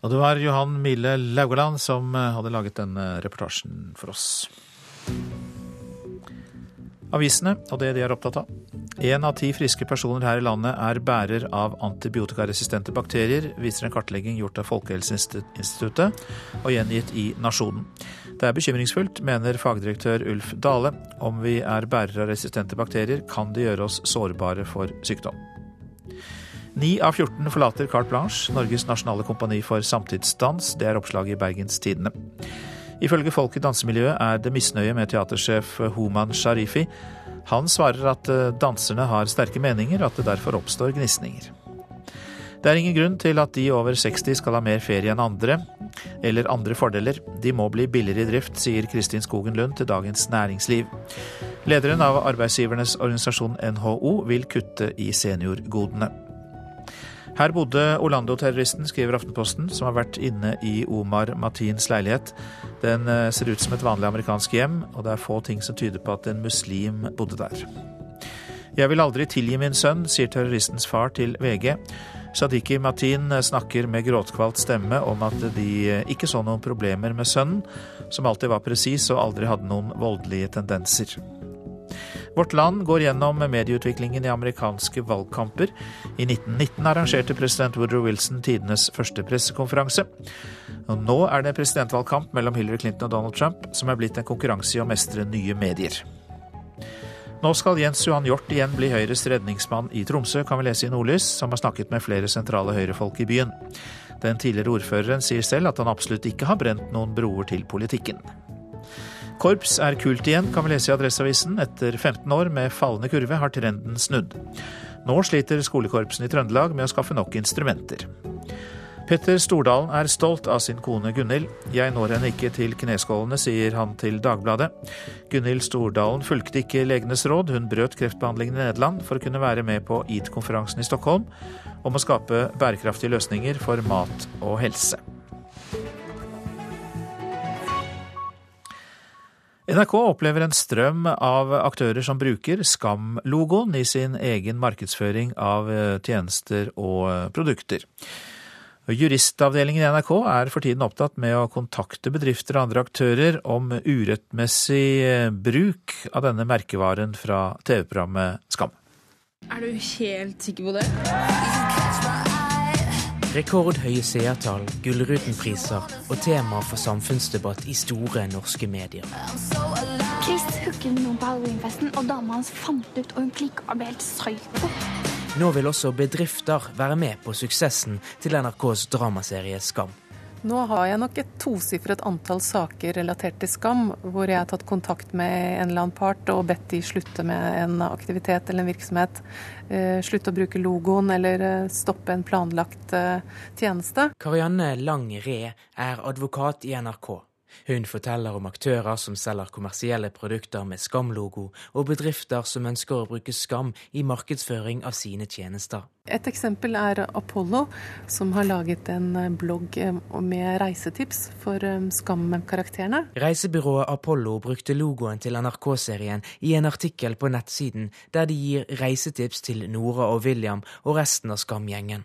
Og det var Johan Mille Laugaland som eh, hadde laget denne reportasjen for oss. Avisene og det de er opptatt av. Én av ti friske personer her i landet er bærer av antibiotikaresistente bakterier, viser en kartlegging gjort av Folkehelseinstituttet og gjengitt i Nasjonen. Det er bekymringsfullt, mener fagdirektør Ulf Dale. Om vi er bærere av resistente bakterier, kan det gjøre oss sårbare for sykdom. Ni av 14 forlater Carte Blanche, Norges nasjonale kompani for samtidsdans. Det er oppslaget i Bergens Tidende. Ifølge folk i dansemiljøet er det misnøye med teatersjef Homan Sharifi. Han svarer at eh, danserne har sterke meninger, og at det derfor oppstår gnisninger. Det er ingen grunn til at de over 60 skal ha mer ferie enn andre, eller andre fordeler. De må bli billigere i drift, sier Kristin Skogen Lund til Dagens Næringsliv. Lederen av arbeidsgivernes organisasjon NHO vil kutte i seniorgodene. Her bodde Orlando-terroristen, skriver Aftenposten, som har vært inne i Omar Matins leilighet. Den eh, ser ut som et vanlig amerikansk hjem, og det er få ting som tyder på at en muslim bodde der. Jeg vil aldri tilgi min sønn, sier terroristens far til VG. Sadiqi Matin snakker med gråtkvalt stemme om at de ikke så noen problemer med sønnen, som alltid var presis og aldri hadde noen voldelige tendenser. Vårt Land går gjennom medieutviklingen i amerikanske valgkamper. I 1919 arrangerte president Woodrow Wilson tidenes første pressekonferanse. Og nå er det presidentvalgkamp mellom Hillary Clinton og Donald Trump, som er blitt en konkurranse i å mestre nye medier. Nå skal Jens Johan Hjort igjen bli Høyres redningsmann i Tromsø, kan vi lese i Nordlys, som har snakket med flere sentrale høyrefolk i byen. Den tidligere ordføreren sier selv at han absolutt ikke har brent noen broer til politikken. Korps er kult igjen, kan vi lese i Adresseavisen. Etter 15 år med fallende kurve har trenden snudd. Nå sliter skolekorpsene i Trøndelag med å skaffe nok instrumenter. Petter Stordalen er stolt av sin kone Gunhild. Jeg når henne ikke til kneskålene, sier han til Dagbladet. Gunhild Stordalen fulgte ikke legenes råd, hun brøt kreftbehandlingen i Nederland for å kunne være med på EAT-konferansen i Stockholm om å skape bærekraftige løsninger for mat og helse. NRK opplever en strøm av aktører som bruker Skam-logoen i sin egen markedsføring av eh, tjenester og eh, produkter. Juristavdelingen i NRK er for tiden opptatt med å kontakte bedrifter og andre aktører om urettmessig eh, bruk av denne merkevaren fra TV-programmet Skam. Er du helt sikker på det? Rekordhøye seertall, Gullruten-priser og tema for samfunnsdebatt i store norske medier. Chris hooket noen på halloweenfesten, og dama hans fant ut, og hun klikka og ble helt psyko. Nå vil også bedrifter være med på suksessen til NRKs dramaserie Skam. Nå har jeg nok et tosifret antall saker relatert til skam, hvor jeg har tatt kontakt med en eller annen part og bedt de slutte med en aktivitet eller en virksomhet. Eh, slutte å bruke logoen eller eh, stoppe en planlagt eh, tjeneste. Karianne Lang Re er advokat i NRK. Hun forteller om aktører som selger kommersielle produkter med Skam-logo, og bedrifter som ønsker å bruke Skam i markedsføring av sine tjenester. Et eksempel er Apollo, som har laget en blogg eh, med reisetips for eh, Skam-karakterene. Reisebyrået Apollo brukte logoen til NRK-serien i en artikkel på nettsiden, der de gir reisetips til Nora og William og resten av Skam-gjengen.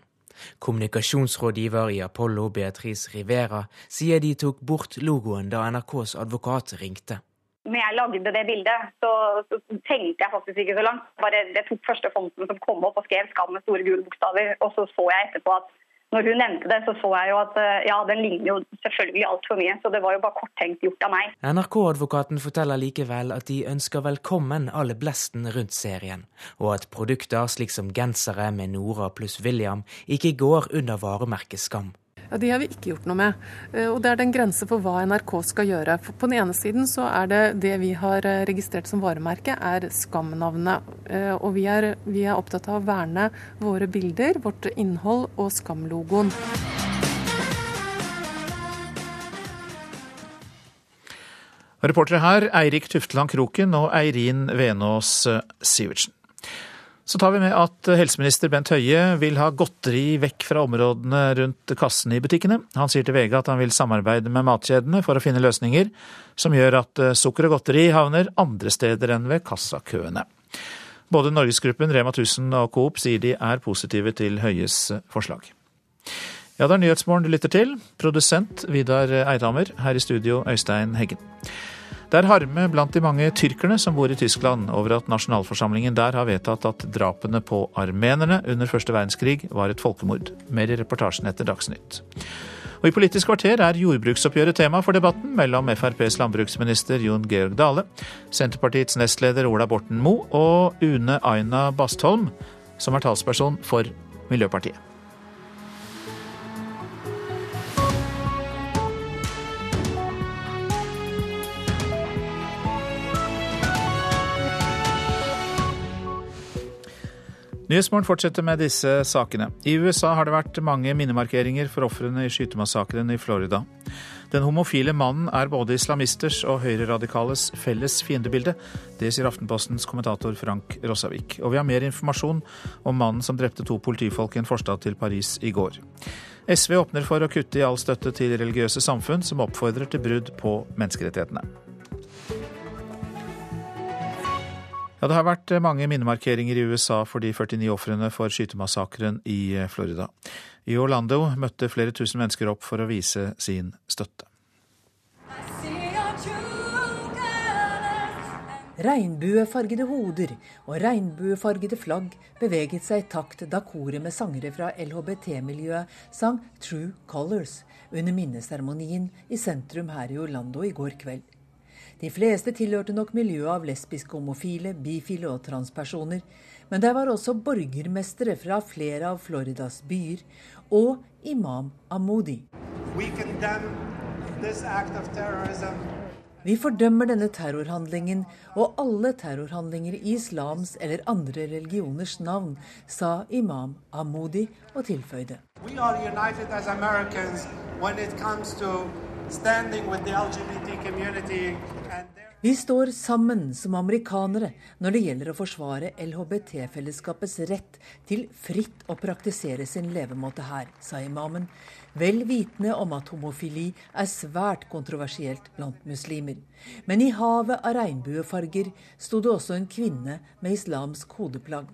Kommunikasjonsrådgiver i Apollo, Beatrice Rivera, sier de tok bort logoen da NRKs advokat ringte. Når jeg lagde det bildet, så, så, tenkte jeg faktisk ikke så langt. Bare det tok første fonten som kom opp og skrev 'Skam' med store gule bokstaver. Og så så jeg etterpå at når hun nevnte det, så så jeg jo at eh, ja, den ligner jo selvfølgelig altfor mye. Så det var jo bare korttenkt gjort av meg. NRK-advokaten forteller likevel at de ønsker velkommen alle blesten rundt serien, og at produkter slik som gensere med Nora pluss William ikke går under varemerket Skam. Ja, De har vi ikke gjort noe med. Eh, og Det er den grense for hva NRK skal gjøre. For på den ene siden så er det det vi har eh, registrert som varemerke, er Skam-navnet. Eh, og vi er, vi er opptatt av å verne våre bilder, vårt innhold og Skam-logoen. Reportere her Eirik Tufteland Kroken og Eirin Venås Sivertsen. Så tar vi med at helseminister Bent Høie vil ha godteri vekk fra områdene rundt kassene i butikkene. Han sier til VG at han vil samarbeide med matkjedene for å finne løsninger som gjør at eh, sukker og godteri havner andre steder enn ved kassakøene. Både Norgesgruppen, Rema 1000 og Coop sier de er positive til Høies forslag. Ja, det er Nyhetsmorgen du lytter til. Produsent Vidar Eidhammer. Her i studio Øystein Heggen. Det er harme blant de mange tyrkerne som bor i Tyskland over at nasjonalforsamlingen der har vedtatt at drapene på armenerne under første verdenskrig var et folkemord. Mer i reportasjen etter Dagsnytt. Og I Politisk kvarter er jordbruksoppgjøret tema for debatten mellom FrPs landbruksminister Jon Georg Dale, Senterpartiets nestleder Ola Borten Moe og Une Aina Bastholm, som er talsperson for Miljøpartiet. Nyhetsmorgen fortsetter med disse sakene. I USA har det vært mange minnemarkeringer for ofrene i skytemassakren i Florida. Den homofile mannen er både islamisters og høyreradikales felles fiendebilde. Det sier Aftenpostens kommentator Frank Rossavik. Og vi har mer informasjon om mannen som drepte to politifolk i en forstad til Paris i går. SV åpner for å kutte i all støtte til religiøse samfunn som oppfordrer til brudd på menneskerettighetene. Ja, Det har vært mange minnemarkeringer i USA for de 49 ofrene for skytemassakren i Florida. I Orlando møtte flere tusen mennesker opp for å vise sin støtte. Regnbuefargede hoder og regnbuefargede flagg beveget seg i takt da koret med sangere fra LHBT-miljøet sang 'True Colors' under minneseremonien i sentrum her i Orlando i går kveld. De fleste tilhørte nok miljøet av lesbiske, homofile, bifile og transpersoner. Men der var også borgermestere fra flere av Floridas byer og imam Amodi. Vi fordømmer denne terrorhandlingen og alle terrorhandlinger i islams eller andre religioners navn, sa imam Amodi og tilføyde. We are vi står sammen som amerikanere når det gjelder å forsvare LHBT-fellesskapets rett til fritt å praktisere sin levemåte her, sa imamen, vel vitende om at homofili er svært kontroversielt blant muslimer. Men i havet av regnbuefarger sto det også en kvinne med islamsk hodeplagg.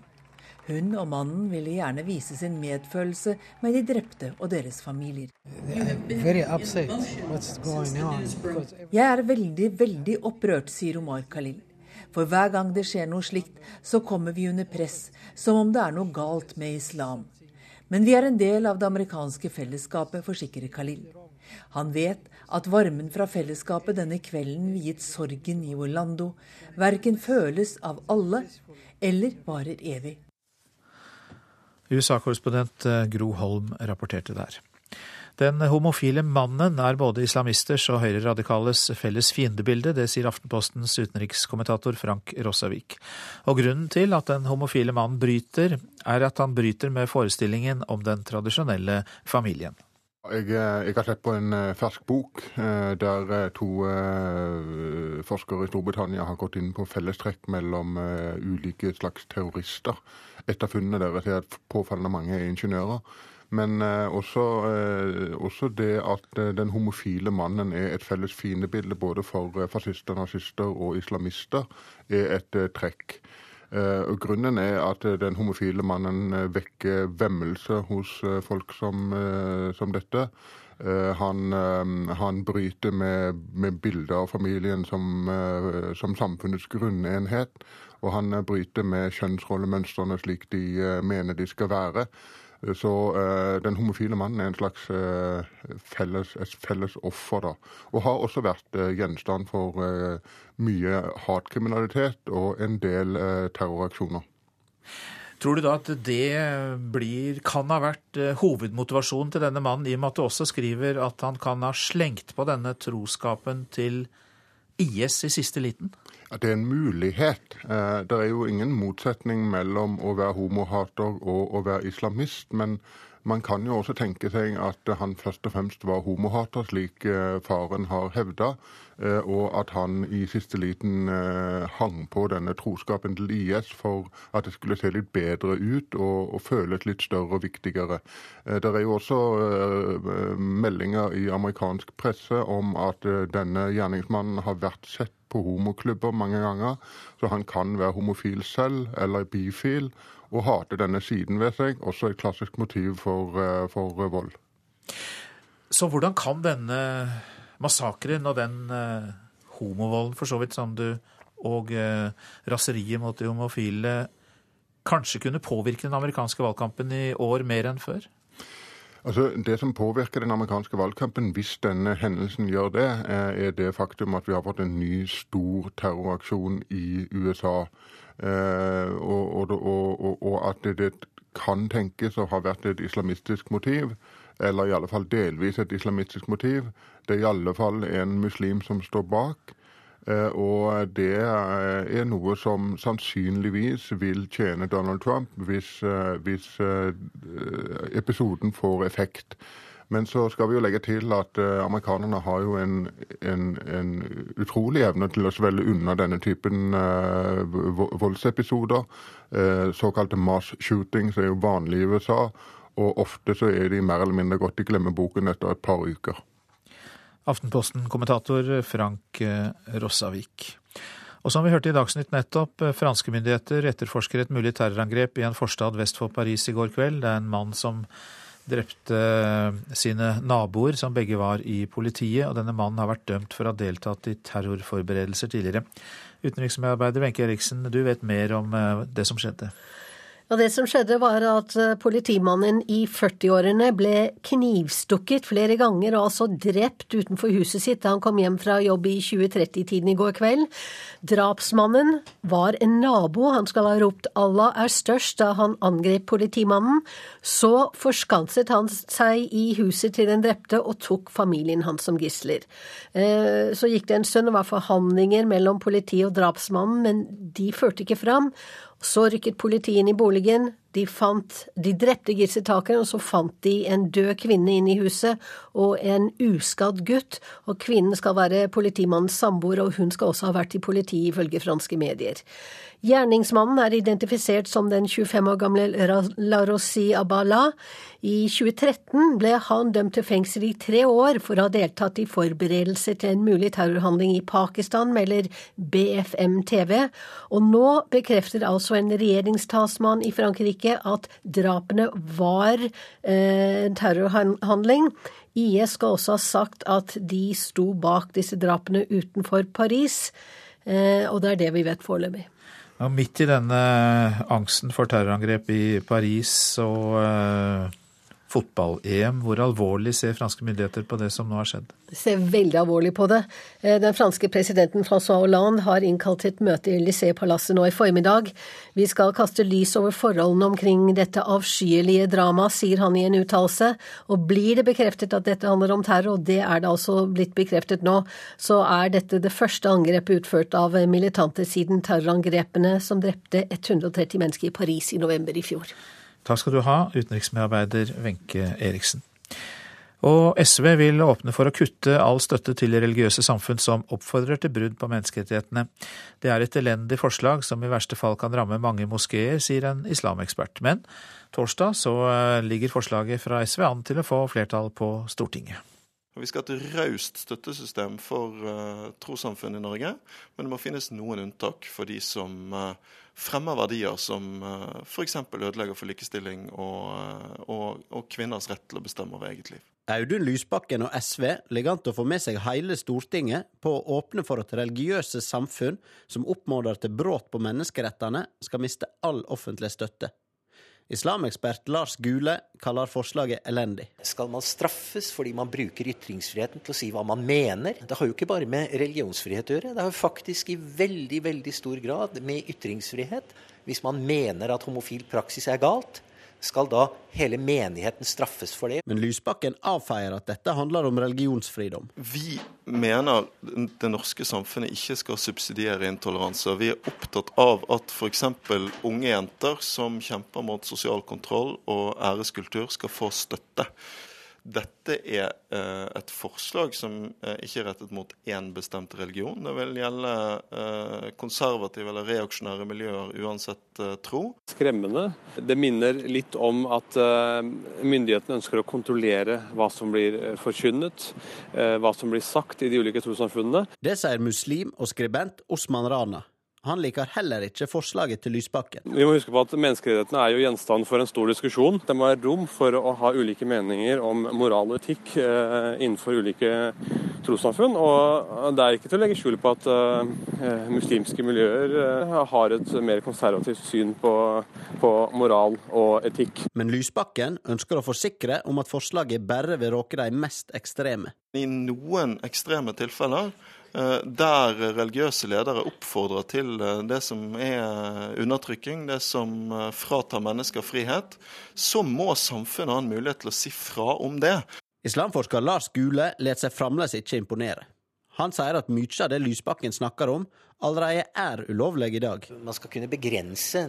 Hun og mannen ville gjerne vise sin medfølelse med de drepte og deres familier. Jeg er veldig, veldig opprørt, sier Omar Khalil. For hver gang det skjer noe slikt, så kommer vi under press, som om det er noe galt med islam. Men vi er en del av det amerikanske fellesskapet, forsikrer Khalil. Han vet at varmen fra fellesskapet denne kvelden viet sorgen i Orlando, verken føles av alle eller varer evig. USA-korrespondent eh, Gro Holm rapporterte der. Den homofile mannen er både islamisters og høyreradikales felles fiendebilde, det sier Aftenpostens utenrikskommentator Frank Rossavik. Og grunnen til at den homofile mannen bryter, er at han bryter med forestillingen om den tradisjonelle familien. Jeg, eh, jeg, har sett på en eh, fersk bok der to forskere i Storbritannia har gått inn på fellestrekk mellom ulike slags terrorister. Et av funnene deres er at påfallende mange er ingeniører. Men eh, også, eh, også, det at eh, den homofile mannen er et felles fiendebilde både for eh, fascister, nazister og islamister, er et eh, trekk. Eh, og grunnen er at den homofile mannen vekker vemmelse hos folk som, som dette. Han, han, bryter med, med bilder av familien som, som samfunnets grunnenhet og han eh, bryter med kjønnsrollemønstrene slik de eh, mener de skal være. Så uh, den homofile mannen er en slags uh, felles, et felles offer, da. Og har også vært gjenstand for mye hatkriminalitet og en del terroraksjoner. Tror du da at det blir, kan ha vært hovedmotivasjonen til denne mannen, i og med at du også skriver at han kan ha slengt på denne troskapen til IS i siste liten? At det er en mulighet. Eh, det er jo ingen motsetning mellom å være homohater og å være islamist. men man kan jo også tenke seg at han først og fremst var homohater, slik eh, faren har hevda, eh, og at han i siste liten hang på denne troskapen til IS for at det skulle se litt bedre ut og, og føles litt større og viktigere. Det er jo også meldinger i amerikansk presse om at denne gjerningsmannen har vært sett på homoklubber mange ganger, så han kan være homofil selv eller bifil og hater denne siden ved seg. Også et klassisk motiv for, eh, for eh, vold. Så hvordan kan denne massakren og den uh, homovolden, for så vidt, som du, og uh, raseriet mot de homofile kanskje kunne påvirke den amerikanske valgkampen i år mer enn før? Altså, Det som påvirker den amerikanske valgkampen, hvis denne hendelsen gjør det, er det faktum at vi har fått en ny stor terroraksjon i USA. Eh, og, og, og, at det kan tenkes å ha vært et islamistisk motiv. Eller i alle fall delvis et islamistisk motiv. Det er i alle fall en muslim som står bak. Eh, og det er noe som sannsynligvis vil tjene Donald Trump hvis, eh, hvis eh, episoden får effekt. Men så skal vi jo legge til at amerikanerne har jo en, en, en utrolig evne til å svelle unna denne typen voldsepisoder. såkalte mass shootings er jo vanlig i USA, og ofte så er de mer eller mindre gått i glemmeboken etter et par uker. Aftenposten-kommentator Frank eh, Rossavik. Og som vi hørte i Dagsnytt nettopp, eh, franske myndigheter etterforsker et mulig terrorangrep i en forstad vest for Paris i går kveld. Det er en mann som drepte eh, sine naboer, som begge var i politiet. Og denne mannen har vært dømt for å ha deltatt i terrorforberedelser tidligere. Utenriksmedarbeider Wenche Eriksen, du vet mer om det som skjedde? Ja, Det som skjedde, var at eh, politimannen i 40-årene ble knivstukket flere ganger og altså drept utenfor huset sitt da han kom hjem fra jobb i 2030-tiden i går kveld. Drapsmannen var en nabo. Han skal ha ropt 'Allah er størst' da han angrep politimannen. Så forskanset han seg i huset til den drepte og tok familien hans som gisler. Eh, så gikk det en stund og var forhandlinger mellom politiet og drapsmannen, men de førte ikke fram. Så rykket politiet inn i boligen. De, fant, de drepte gisseltakeren, og så fant de en død kvinne inne i huset og en uskadd gutt. Og kvinnen skal være politimannens samboer, og hun skal også ha vært i politiet, ifølge franske medier. Gjerningsmannen er identifisert som den 25 år gamle Larossi Abala. I 2013 ble han dømt til fengsel i tre år for å ha deltatt i forberedelser til en mulig terrorhandling i Pakistan, melder BFM TV. Og nå bekrefter altså en regjeringstalsmann i Frankrike at drapene var eh, terrorhandling. IS skal også ha sagt at de sto bak disse drapene utenfor Paris, eh, og det er det vi vet foreløpig. Ja, midt i denne angsten for terrorangrep i Paris og uh, fotball-EM, hvor alvorlig ser franske myndigheter på det som nå har skjedd? De ser veldig alvorlig på det. Eh, den franske presidenten Francois Hollande har innkalt til et møte i Élysée-palasset nå i formiddag. Vi skal kaste lys over forholdene omkring dette avskyelige dramaet, sier han i en uttalelse. Og blir det bekreftet at dette handler om terror, og det er det altså blitt bekreftet nå, så er dette det første angrepet utført av militante siden terrorangrepene som drepte 130 mennesker i Paris i november i fjor. Takk skal du ha, utenriksmedarbeider Wenche Eriksen. Og SV vil åpne for å kutte all støtte til religiøse samfunn som oppfordrer til brudd på menneskerettighetene. Det er et elendig forslag som i verste fall kan ramme mange moskeer, sier en islamekspert. Men torsdag så eh, ligger forslaget fra SV an til å få flertall på Stortinget. Vi skal ha et raust støttesystem for uh, trossamfunn i Norge, men det må finnes noen unntak for de som uh, fremmer verdier som uh, f.eks. ødelegger for likestilling og, uh, og, og, kvinners rett til å bestemme over eget liv. Audun Lysbakken og SV ligger an til å få med seg hele Stortinget på å åpne for at religiøse samfunn som oppfordrer til brudd på menneskerettene, skal miste all offentlig støtte. Islamekspert Lars Gule kaller forslaget elendig. Skal man straffes fordi man bruker ytringsfriheten til å si hva man mener? Det har jo ikke bare med religionsfrihet å gjøre, det har jo faktisk i veldig, veldig stor grad med ytringsfrihet. Hvis man mener at homofil praksis er galt, skal da hele menigheten straffes for det? Men Lysbakken avfeier at dette handler om religionsfridom. Vi mener det norske samfunnet ikke skal subsidiere intoleranse. Vi er opptatt av at f.eks. unge jenter som kjemper mot sosial kontroll og æreskultur, skal få støtte. Dette er eh, et forslag som eh, ikke er rettet mot én bestemt religion. Det vil gjelde eh, konservative eller reaksjonære miljøer uansett eh, tro. Skremmende. Det minner litt om at eh, myndighetene ønsker å kontrollere hva som blir eh, forkynnet, hva som blir sagt i de ulike trossamfunnene. Det sier muslim og skribent Osman Rana. Han liker heller ikke forslaget til Lysbakken. Vi må huske på at Menneskerettighetene er jo gjenstand for en stor diskusjon. Det må være rom for å ha ulike meninger om moral og etikk eh, innenfor ulike trossamfunn. Og det er ikke til å legge skjul på at eh, muslimske miljøer eh, har et mer konservativt syn på, på, moral og etikk. Men Lysbakken ønsker å forsikre om at forslaget bare vil råke de mest ekstreme. I noen ekstreme tilfeller der religiøse ledere oppfordrer til eh, det som er undertrykking, det som eh, fratar mennesker frihet, så må samfunnet ha en mulighet til å si fra om det. Islamforsker Lars Gule lar seg fremdeles ikke imponere. Han sier at mye av det Lysbakken snakker om, allerede er ulovlig i dag. Man skal kunne begrense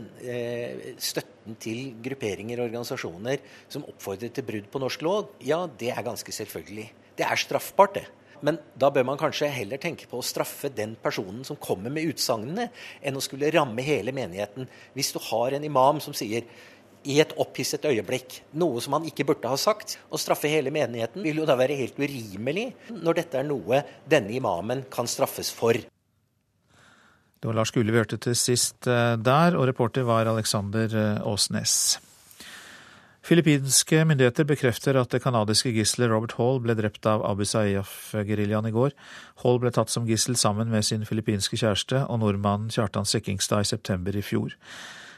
støtten til grupperinger og organisasjoner som oppfordrer til brudd på norsk lov. Ja, det er ganske selvfølgelig. Det er straffbart, det. Men da bør man kanskje heller tenke på å straffe den personen som kommer med utsagnene, enn å skulle ramme hele menigheten. Hvis du har en imam som sier i et opphisset øyeblikk noe som han ikke burde ha sagt, å straffe hele menigheten vil jo da være helt urimelig, når dette er noe denne imamen kan straffes for. Det var Lars Gule vi hørte til sist eh, der, og reporter var Alexander eh, Åsnes. Filippinske myndigheter bekrefter at det canadiske gisselet Robert Hall ble drept av Abu Sayyaf-geriljaen i går. Hall ble tatt som gissel sammen med sin filippinske kjæreste og nordmannen Kjartan Sekkingstad i september i fjor.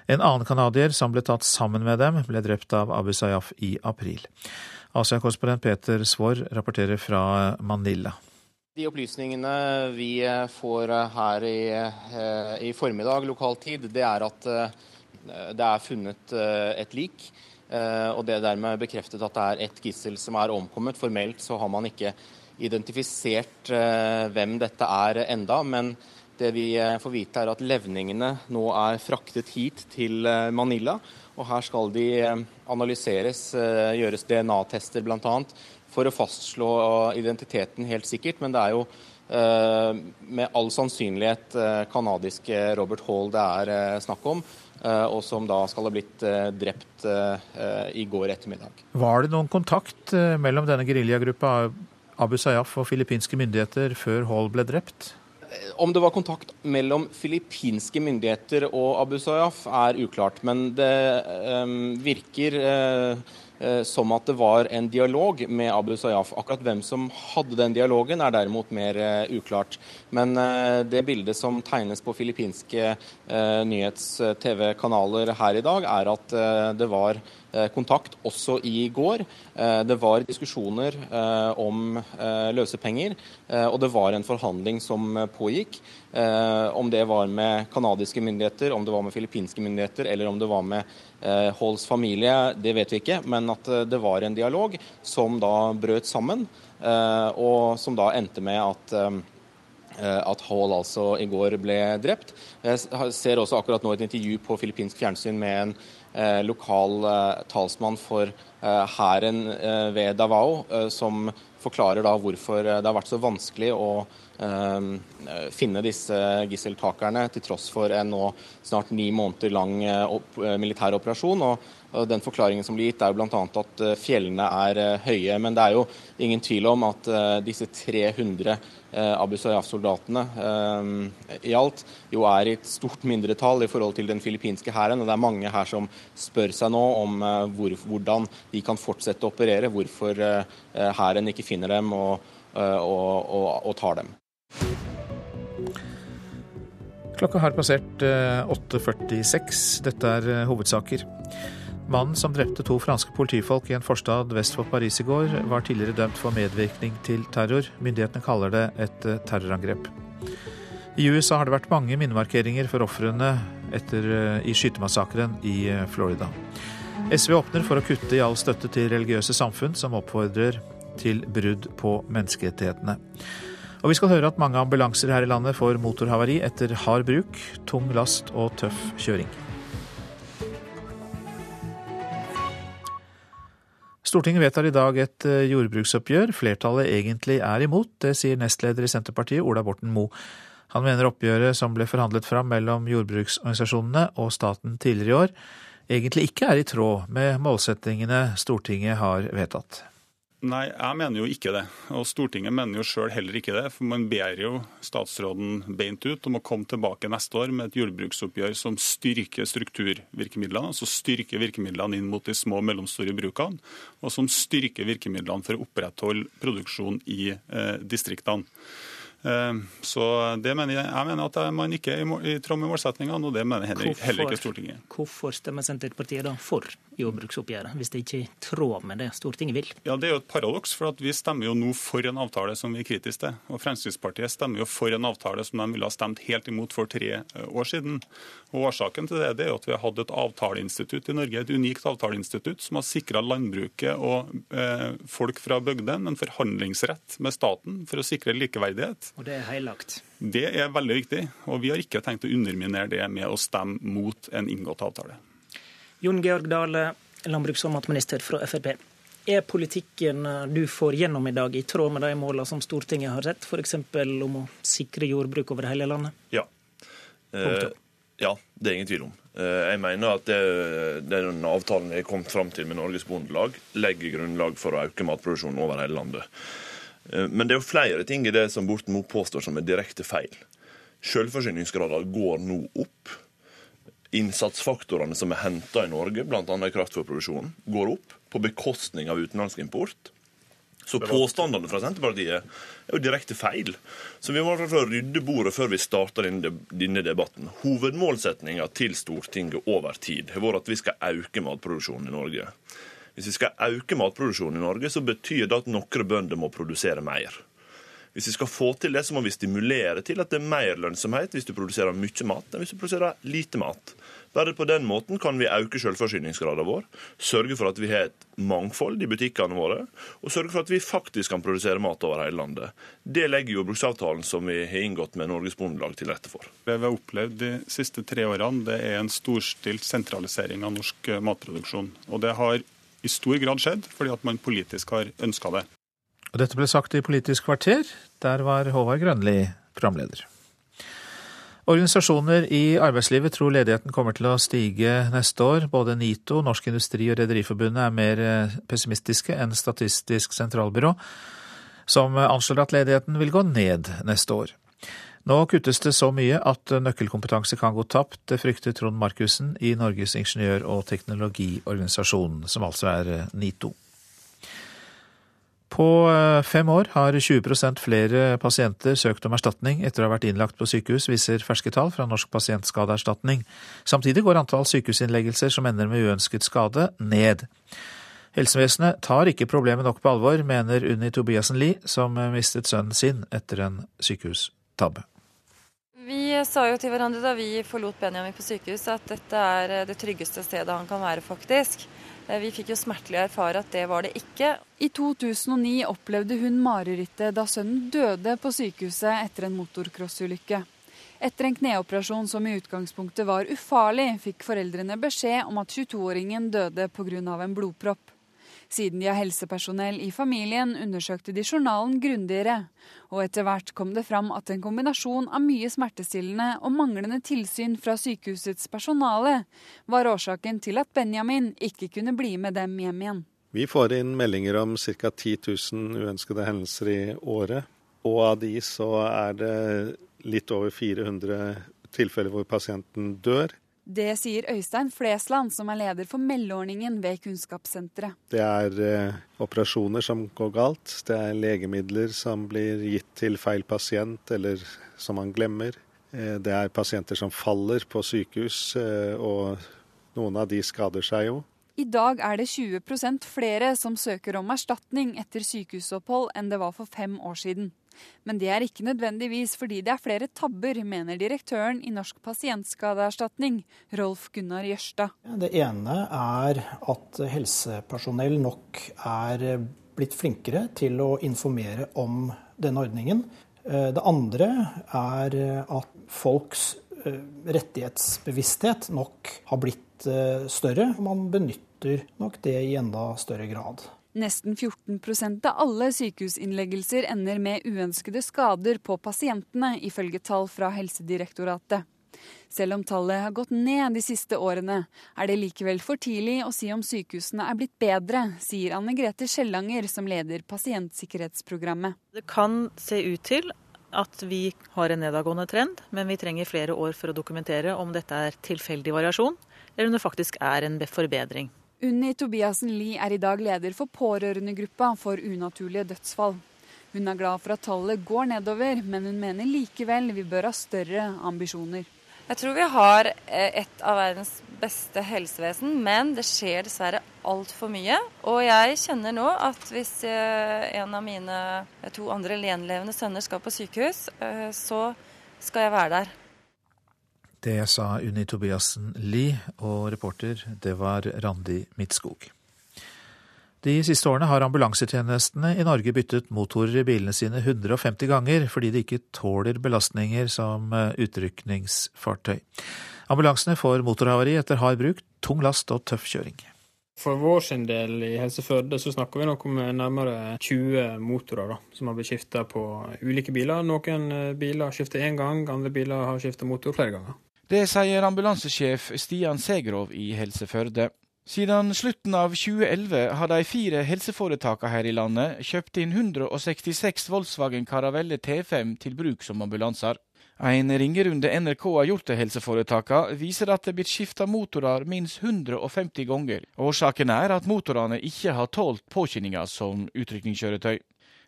En annen canadier som ble tatt sammen med dem, ble drept av Abu Sayyaf i april. Asia-korrespondent Peter Svaar rapporterer fra Manila. De opplysningene vi får her i, eh, i formiddag lokal tid, det er at eh, det er funnet eh, et lik. Og det er dermed bekreftet at det er et gissel som er omkommet. Formelt så har man ikke identifisert hvem dette er enda, men det vi får vite er at levningene nå er fraktet hit til Manila. Og her skal de analyseres, gjøres DNA-tester bl.a for å fastslå identiteten helt sikkert. Men det er jo eh, med all sannsynlighet eh, kanadiske Robert Hall det er eh, snakk om. Og som da skal ha blitt drept i går ettermiddag. Var det noen kontakt mellom denne geriljagruppa Abu Sayyaf og filippinske myndigheter før Hall ble drept? Om det var kontakt mellom filippinske myndigheter og Abu Sayyaf er uklart. Men det virker Eh, som at det var en dialog med Abu Sayyaf. Akkurat hvem som hadde den dialogen, er derimot mer uh, uklart. Men uh, det bildet som tegnes på filippinske nyhets-TV-kanaler her i dag, er at det var kontakt også i går. Det var diskusjoner om løsepenger, og det var en forhandling som pågikk. Om det var med canadiske myndigheter, om det var med filippinske myndigheter eller om det var med Eh, Halls familie, det vet vi ikke, men at eh, det var en dialog som da brøt sammen, eh, og som da endte med at at Hall altså i går ble drept. Jeg ser også akkurat nå et intervju på filippinsk fjernsyn med en eh, lokal eh, talsmann for hæren eh, ved Davao, som forklarer da hvorfor det har vært så vanskelig å finne disse gisseltakerne, til tross for en nå snart ni måneder lang eh, opp, eh, militær operasjon. og den Forklaringen som blir gitt er bl.a. at eh, fjellene er høye. Men det er jo ingen tvil om at disse 300 Abu Sayyaf-soldatene i alt jo er i et stort mindretall i forhold til den filippinske hæren. Og det er mange her som spør seg nå om hvor, hvordan de kan fortsette å operere. Hvorfor hæren ikke finner dem og, og, og, og tar dem. Klokka har passert 8.46. Eh, Dette er eh, hovedsaker. Mannen som drepte to franske politifolk i en forstad vest for Paris i går, var tidligere dømt for medvirkning til terror. Myndighetene kaller det et eh, terrorangrep. I USA har det vært mange minnemarkeringer for ofrene i skytemassakren i Florida. SV åpner for å kutte i all støtte til religiøse samfunn som oppfordrer til brudd på menneskerettighetene. Og vi skal høre at mange ambulanser her i landet får motorhavari etter hard bruk, tung last og tøff kjøring. Stortinget vedtar i dag et eh, jordbruksoppgjør flertallet egentlig er imot. Det sier nestleder i Senterpartiet, Ola Borten Moe. Han mener oppgjøret som ble forhandlet fram mellom jordbruksorganisasjonene og staten tidligere i år, egentlig ikke er i tråd med målsettingene Stortinget har vedtatt. Nei, jeg mener jo ikke det. Og Stortinget mener jo sjøl heller ikke det. For man ber jo statsråden beint ut om å komme tilbake neste år med et jordbruksoppgjør som styrker strukturvirkemidlene, altså styrker virkemidlene inn mot de små og mellomstore brukene, og som styrker virkemidlene for å opprettholde produksjon i eh, distriktene. Eh, så det mener jeg, jeg mener at man ikke er i tråd med målsettingene, og det mener heller, heller ikke Stortinget. Hvorfor stemmer Senterpartiet da for jordbruksoppgjøret, hvis det ikke er i tråd med det Stortinget vil? Ja, Det er jo et paradoks, for vi stemmer jo nå for en avtale som vi er kritiske til. Og Fremskrittspartiet stemmer jo for en avtale som de ville ha stemt helt imot for tre eh, år siden. Og Årsaken til det, det er at vi har hatt et avtaleinstitutt i Norge, et unikt avtaleinstitutt som har sikra landbruket og eh, folk fra bygdene en forhandlingsrett med staten for å sikre likeverdighet. Og det er heilagt? Det er veldig viktig. Og vi har ikke tenkt å underminere det med å stemme mot en inngått avtale. Jon Georg Dale, landbruks- og matminister fra Frp. Er politikken du får gjennom i dag i tråd med de målene som Stortinget har sett, f.eks. om å sikre jordbruk over hele landet? Ja. Punktum. Ja, det er ingen tvil om. Eh, jeg mener at det, den avtalen jeg kom fram til med Norges Bondelag, legger grunnlag for å øke matproduksjonen over hele landet. Eh, men det er jo flere ting i det som Borten Moe påstår som er direkte feil. Selvforsyningsgraden går nå opp. Innsatsfaktorene som er henta i Norge, bl.a. i kraftfôrproduksjonen, går opp på bekostning av utenlandsk import. Så påstandene fra Senterpartiet er jo direkte feil. Så vi må rydde bordet før vi starter denne debatten. Hovedmålsetninga til Stortinget over tid har vært at vi skal øke matproduksjonen i Norge. Hvis vi skal øke matproduksjonen i Norge, så betyr det at noen bønder må produsere mer. Hvis vi skal få til det, så må vi stimulere til at det er mer lønnsomhet hvis du produserer mye mat enn hvis du produserer lite mat. Bare på den måten kan vi øke selvforsyningsgraden vår, sørge for at vi har et mangfold i butikkene våre, og sørge for at vi faktisk kan produsere mat over hele landet. Det legger jordbruksavtalen som vi har inngått med Norges Bondelag til rette for. Det vi har opplevd de siste tre årene, det er en storstilt sentralisering av norsk matproduksjon. Og det har i stor grad skjedd fordi at man politisk har ønska det. Og dette ble sagt i Politisk kvarter. Der var Håvard Grønli programleder. Organisasjoner i arbeidslivet tror ledigheten kommer til å stige neste år. Både NITO, Norsk Industri og Rederiforbundet er mer eh, pessimistiske enn Statistisk sentralbyrå, som anslår at ledigheten vil gå ned neste år. Nå kuttes det så mye at nøkkelkompetanse kan gå tapt, det frykter Trond Markussen i Norges ingeniør- og teknologiorganisasjon, som altså er eh, NITO. På eh, fem år har 20% flere pasienter søkt om erstatning etter å ha vært innlagt på sykehus, viser ferske tall fra Norsk pasientskadeerstatning. Samtidig går antall sykehusinnleggelser som ender med uønsket skade, ned. Helsevesenet tar ikke problemet nok på alvor, mener Unni Tobiassen Lie, som mistet sønnen sin etter en sykehustabbe. Vi sa jo til hverandre da vi forlot Benjamin på sykehus at dette er det tryggeste stedet han kan være, faktisk. Eh, vi fikk jo smertelig erfare at det var det ikke. I 2009 opplevde hun marerittet da sønnen døde på sykehuset etter en motocrossulykke. Etter en kneoperasjon som i utgangspunktet var ufarlig, fikk foreldrene beskjed om at 22-åringen døde pga. en blodpropp. Siden de har helsepersonell i familien, undersøkte de journalen grundigere. Og etter hvert kom det fram at en kombinasjon av mye smertestillende og manglende tilsyn fra sykehusets personale var årsaken til at Benjamin ikke kunne bli med dem hjem igjen. Vi får inn meldinger om ca. 10 000 uønskede hendelser i året. Og av de så er det litt over 400 tilfeller hvor pasienten dør. Det sier Øystein Flesland, som er leder for meldeordningen ved Kunnskapssenteret. Det er eh, operasjoner som går galt. Det er legemidler som blir gitt til feil pasient, eller som man glemmer. Eh, det er pasienter som faller på sykehus, eh, og noen av de skader seg jo. I dag er det 20% flere som søker om erstatning etter sykehusopphold enn det var for fem år siden. Men det er ikke nødvendigvis fordi det er flere tabber, mener direktøren i Norsk pasientskadeerstatning, Rolf Gunnar Jørstad. Det ene er at helsepersonell nok er blitt flinkere til å informere om denne ordningen. Eh, det andre er at folks eh, rettighetsbevissthet nok har blitt større. større. Man benytter nok det i enda større grad. Nesten 14% av alle sykehusinnleggelser ender med uønskede skader på pasientene, ifølge tall fra Helsedirektoratet. Selv om tallet har gått ned de siste årene, er det likevel for tidlig å si om sykehusene er blitt bedre, sier Anne Grete Skjellanger, som leder pasientsikkerhetsprogrammet. Det kan se ut til at vi har en nedadgående trend, men vi trenger flere år for å dokumentere om dette er tilfeldig variasjon, eller om det faktisk er en forbedring. Unni Tobiassen Lie er i dag leder for pårørendegruppa for unaturlige dødsfall. Hun er glad for at tallet går nedover, men hun mener likevel vi bør ha større ambisjoner. Jeg tror vi har eh, et av verdens beste helsevesen, men det skjer dessverre altfor mye. Og jeg kjenner nå at hvis eh, en av mine to andre lenlevende sønner skal på sykehus, eh, så skal jeg være der. Det sa Unni Tobiassen Lie, og reporter det var Randi Midtskog. De siste årene har ambulansetjenestene i Norge byttet motorer i bilene sine 150 ganger fordi de ikke tåler belastninger som eh, utrykningsfartøy. Ambulansene får motorhavari etter hard bruk, tung last og tøff kjøring. For vår sin del i Helse Førde så snakker vi nok om nærmere 20 motorer da, som har blitt skifta på ulike biler. Noen eh, biler skifter én gang, andre biler har skifta motor flere ganger. Det sier ambulansesjef Stian Segrov i Helse Førde. Siden slutten av 2011 har de fire helseforetakene her i landet kjøpt inn 166 Volkswagen Caravelle T5 til bruk som ambulanser. En ringerunde NRK har gjort til helseforetakene, viser at det blitt skifta motorer minst 150 ganger. Årsaken er at motorene ikke har tålt påkjenninga som utrykningskjøretøy.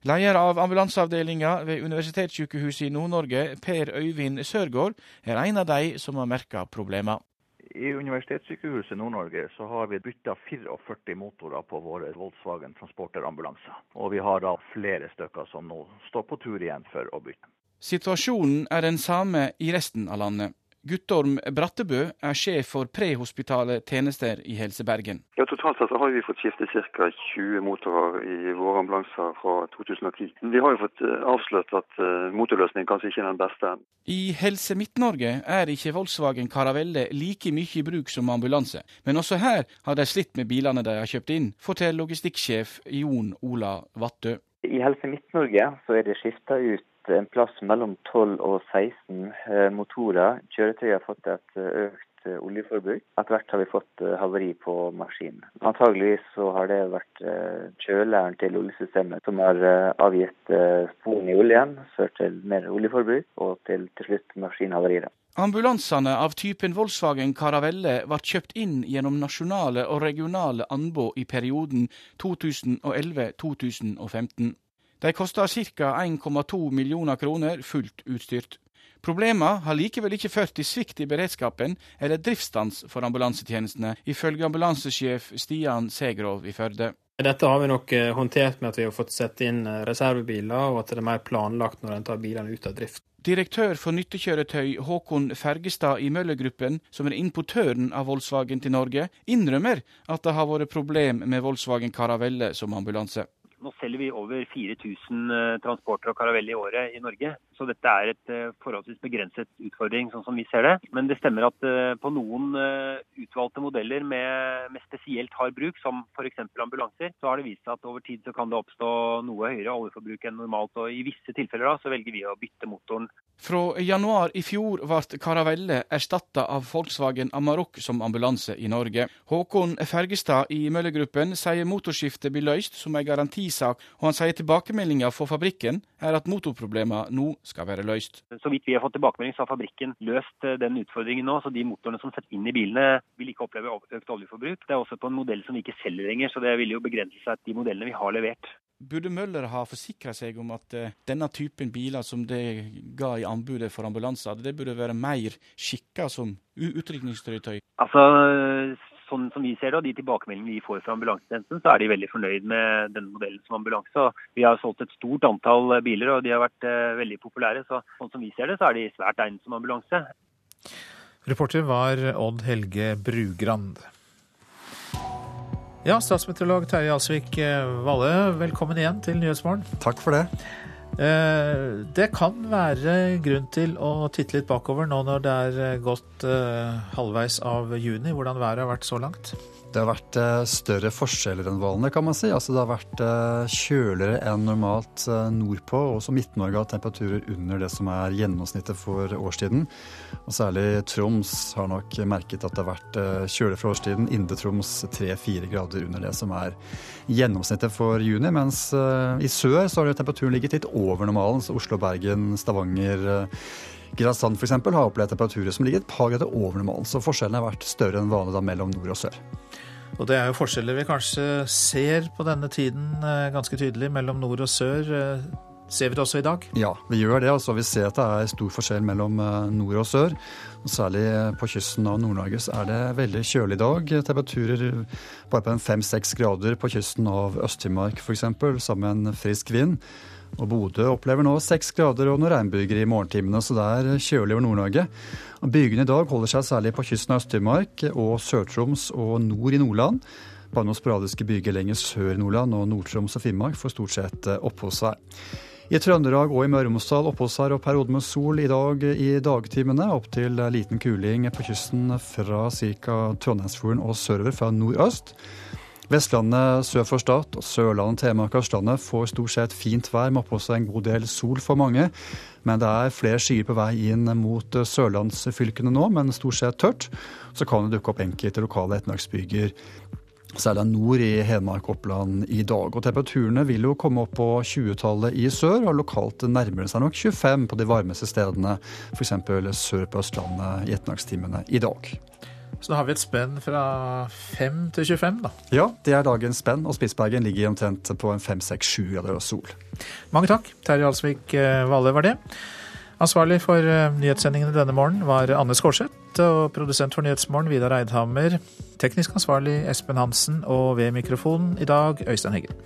Leder av ambulanseavdelinga ved Universitetssykehuset i Nord-Norge, Per Øyvind Sørgaard, er en av de som har merka problemene. I Universitetssykehuset Nord-Norge så har vi bytta 44 motorer på våre Volkswagen transporterambulanser. Og vi har da flere stykker som nå står på tur igjen for å bytte. Situasjonen er den samme i resten av landet. Guttorm Brattebø er sjef for prehospitale tjenester i Helse Bergen. Ja, Totalt sett har vi fått skiftet ca. 20 motorer i våre ambulanser fra 2010. Vi har jo fått eh, avslørt at eh, motorløsningen kanskje ikke er den beste. I Helse Midt-Norge er ikke Volkswagen Caravelle like mye i bruk som ambulanse. Men også her har de slitt med bilene de har kjøpt inn, forteller logistikksjef Jon Ola Vattø. I Helse Midt-Norge så er det skifta ut en plass mellom 12 og 16 eh, motorer. Kjøretøyet har fått et eh, økt eh, oljeforbruk. Etter hvert har vi fått havari på maskinen. Antageligvis så har det vært kjøleren til oljesystemet som har avgitt sporene i oljen, ført til mer oljeforbruk og til til slutt maskinhavarier. Ambulansene av typen Volkswagen Caravelle ble kjøpt inn gjennom nasjonale og regionale anbud i perioden 2011-2015. De koster ca. 1,2 millioner kroner fullt utstyrt. Problemene har likevel ikke ført til svikt i beredskapen eller driftsstans for ambulansetjenestene, ifølge ambulansesjef Stian Segrov i Førde. Dette har vi nok eh, håndtert med at vi har fått sette inn eh, reservebiler, og at det er mer planlagt når en tar bilene ut av drift. Direktør for nyttekjøretøy Håkon Fergestad i Møllergruppen, som er importøren av Volkswagen til Norge, innrømmer at det har vært problem med Volkswagen Caravelle som ambulanse. Nå selger vi over 4000 eh, transporter og karaveller i året i Norge. Så dette er et eh, forholdsvis begrenset utfordring, sånn som vi ser det. Men det stemmer at eh, på noen utvalgte modeller med, med spesielt hard bruk, som f.eks. ambulanser, så har det vist seg at over tid så kan det oppstå noe høyere oljeforbruk enn normalt. Og i visse tilfeller da, så velger vi å bytte motoren. Fra januar i fjor ble Caravelle erstatta av Volkswagen Amarok som ambulanse i Norge. Håkon Fergestad i Møllergruppen sier motorskiftet blir løst som en garantisak, og han sier tilbakemeldinga for fabrikken er at motorproblemene nå skal være løst. Så vidt vi har fått tilbakemelding, så har fabrikken løst eh, den utfordringen nå. Så de motorene som setter inn i bilene, vil ikke oppleve økt oljeforbruk. Det er også på en modell som vi ikke selger lenger, så det vil jo begrense seg til de modellene vi har levert. Burde Møller ha forsikra seg om at uh, denne typen biler som det ga i anbudet for ambulanser, det burde være mer skikka som utrykningskjøretøy? Altså, sånn som vi ser det, og de tilbakemeldingene vi får fra ambulansetjenesten, så er de veldig fornøyd med denne modellen som ambulanse. Vi har solgt et stort antall biler, og de har vært uh, veldig populære. Så sånn som vi ser det, så er de svært egnet som ambulanse. Reporter var Odd Helge Brugrand. Ja, statsmeteorolog Terje Alsvik eh, Valle, velkommen igjen til Nyhetsmorgen. Takk for det. Eh, det kan være grunn til å titte litt bakover nå når det er eh, gått halvveis av juni, hvordan været har vært så langt? Det har vært større forskjeller enn vanlig, kan man si. Altså, det har vært kjøligere enn normalt nordpå. Også Midt-Norge har temperaturer under det som er gjennomsnittet for årstiden. Og særlig Troms har nok merket at det har vært kjøligere for årstiden. Indre Troms 3-4 grader under det som er gjennomsnittet for juni. Mens i sør så har temperaturen ligget litt over normalen. Så Oslo, Bergen, Stavanger Kristiansand f.eks. har opplevd temperaturer som ligger et par grader over normalen. Så forskjellen har vært større enn vanlig da mellom nord og sør. Og det er jo forskjeller vi kanskje ser på denne tiden eh, ganske tydelig mellom nord og sør. Eh, ser vi det også i dag? Ja, vi gjør det. Altså, vi ser at det er stor forskjell mellom eh, nord og sør. Og særlig på kysten av Nord-Norge er det veldig kjølig i dag. Temperaturer bare på fem-seks grader på kysten av Øst-Finnmark f.eks., sammen med en frisk vind. Og Bodø opplever nå seks grader og noen regnbyger i morgentimene, så det er kjølig over Nord-Norge. Bygene i dag holder seg særlig på kysten av Øst-Finnmark og Sør-Troms og nord i Nordland. Bare noen sporadiske byger lenger sør i Nordland og Nord-Troms og Finnmark får stort sett opphold oppholdsvær. I Trøndelag og i Møre og Romsdal oppholdsvær og perioder med sol i dag i dagtimene. Opp til liten kuling på kysten fra ca. Trondheimsfjorden og sørover fra nordøst. Vestlandet sør for Stad og Sørlandet, Telemark og Østlandet får stort sett fint vær med oppå seg en god del sol for mange. Men det er flere skyer på vei inn mot sørlandsfylkene nå, men stort sett tørt. Så kan det dukke opp enkelte lokale ettermiddagsbyger Særlig nord i Hedmark og Oppland i dag. Og temperaturene vil jo komme opp på 20-tallet i sør, og lokalt nærmer det seg nok 25 på de varmeste stedene, f.eks. sør på Østlandet i ettermiddagstimene i dag. Så da har vi et spenn fra 5 til 25, da. Ja, det er dagens spenn, og Spitsbergen ligger omtrent på en 5-6-7 grader sol. Mange takk. Terje Alsvik Valle var det. Ansvarlig for eh, nyhetssendingene denne morgenen var Anne Skårseth, og produsent for Nyhetsmorgen Vidar Eidhammer. Teknisk ansvarlig Espen Hansen, og ved mikrofonen i dag Øystein Heggen.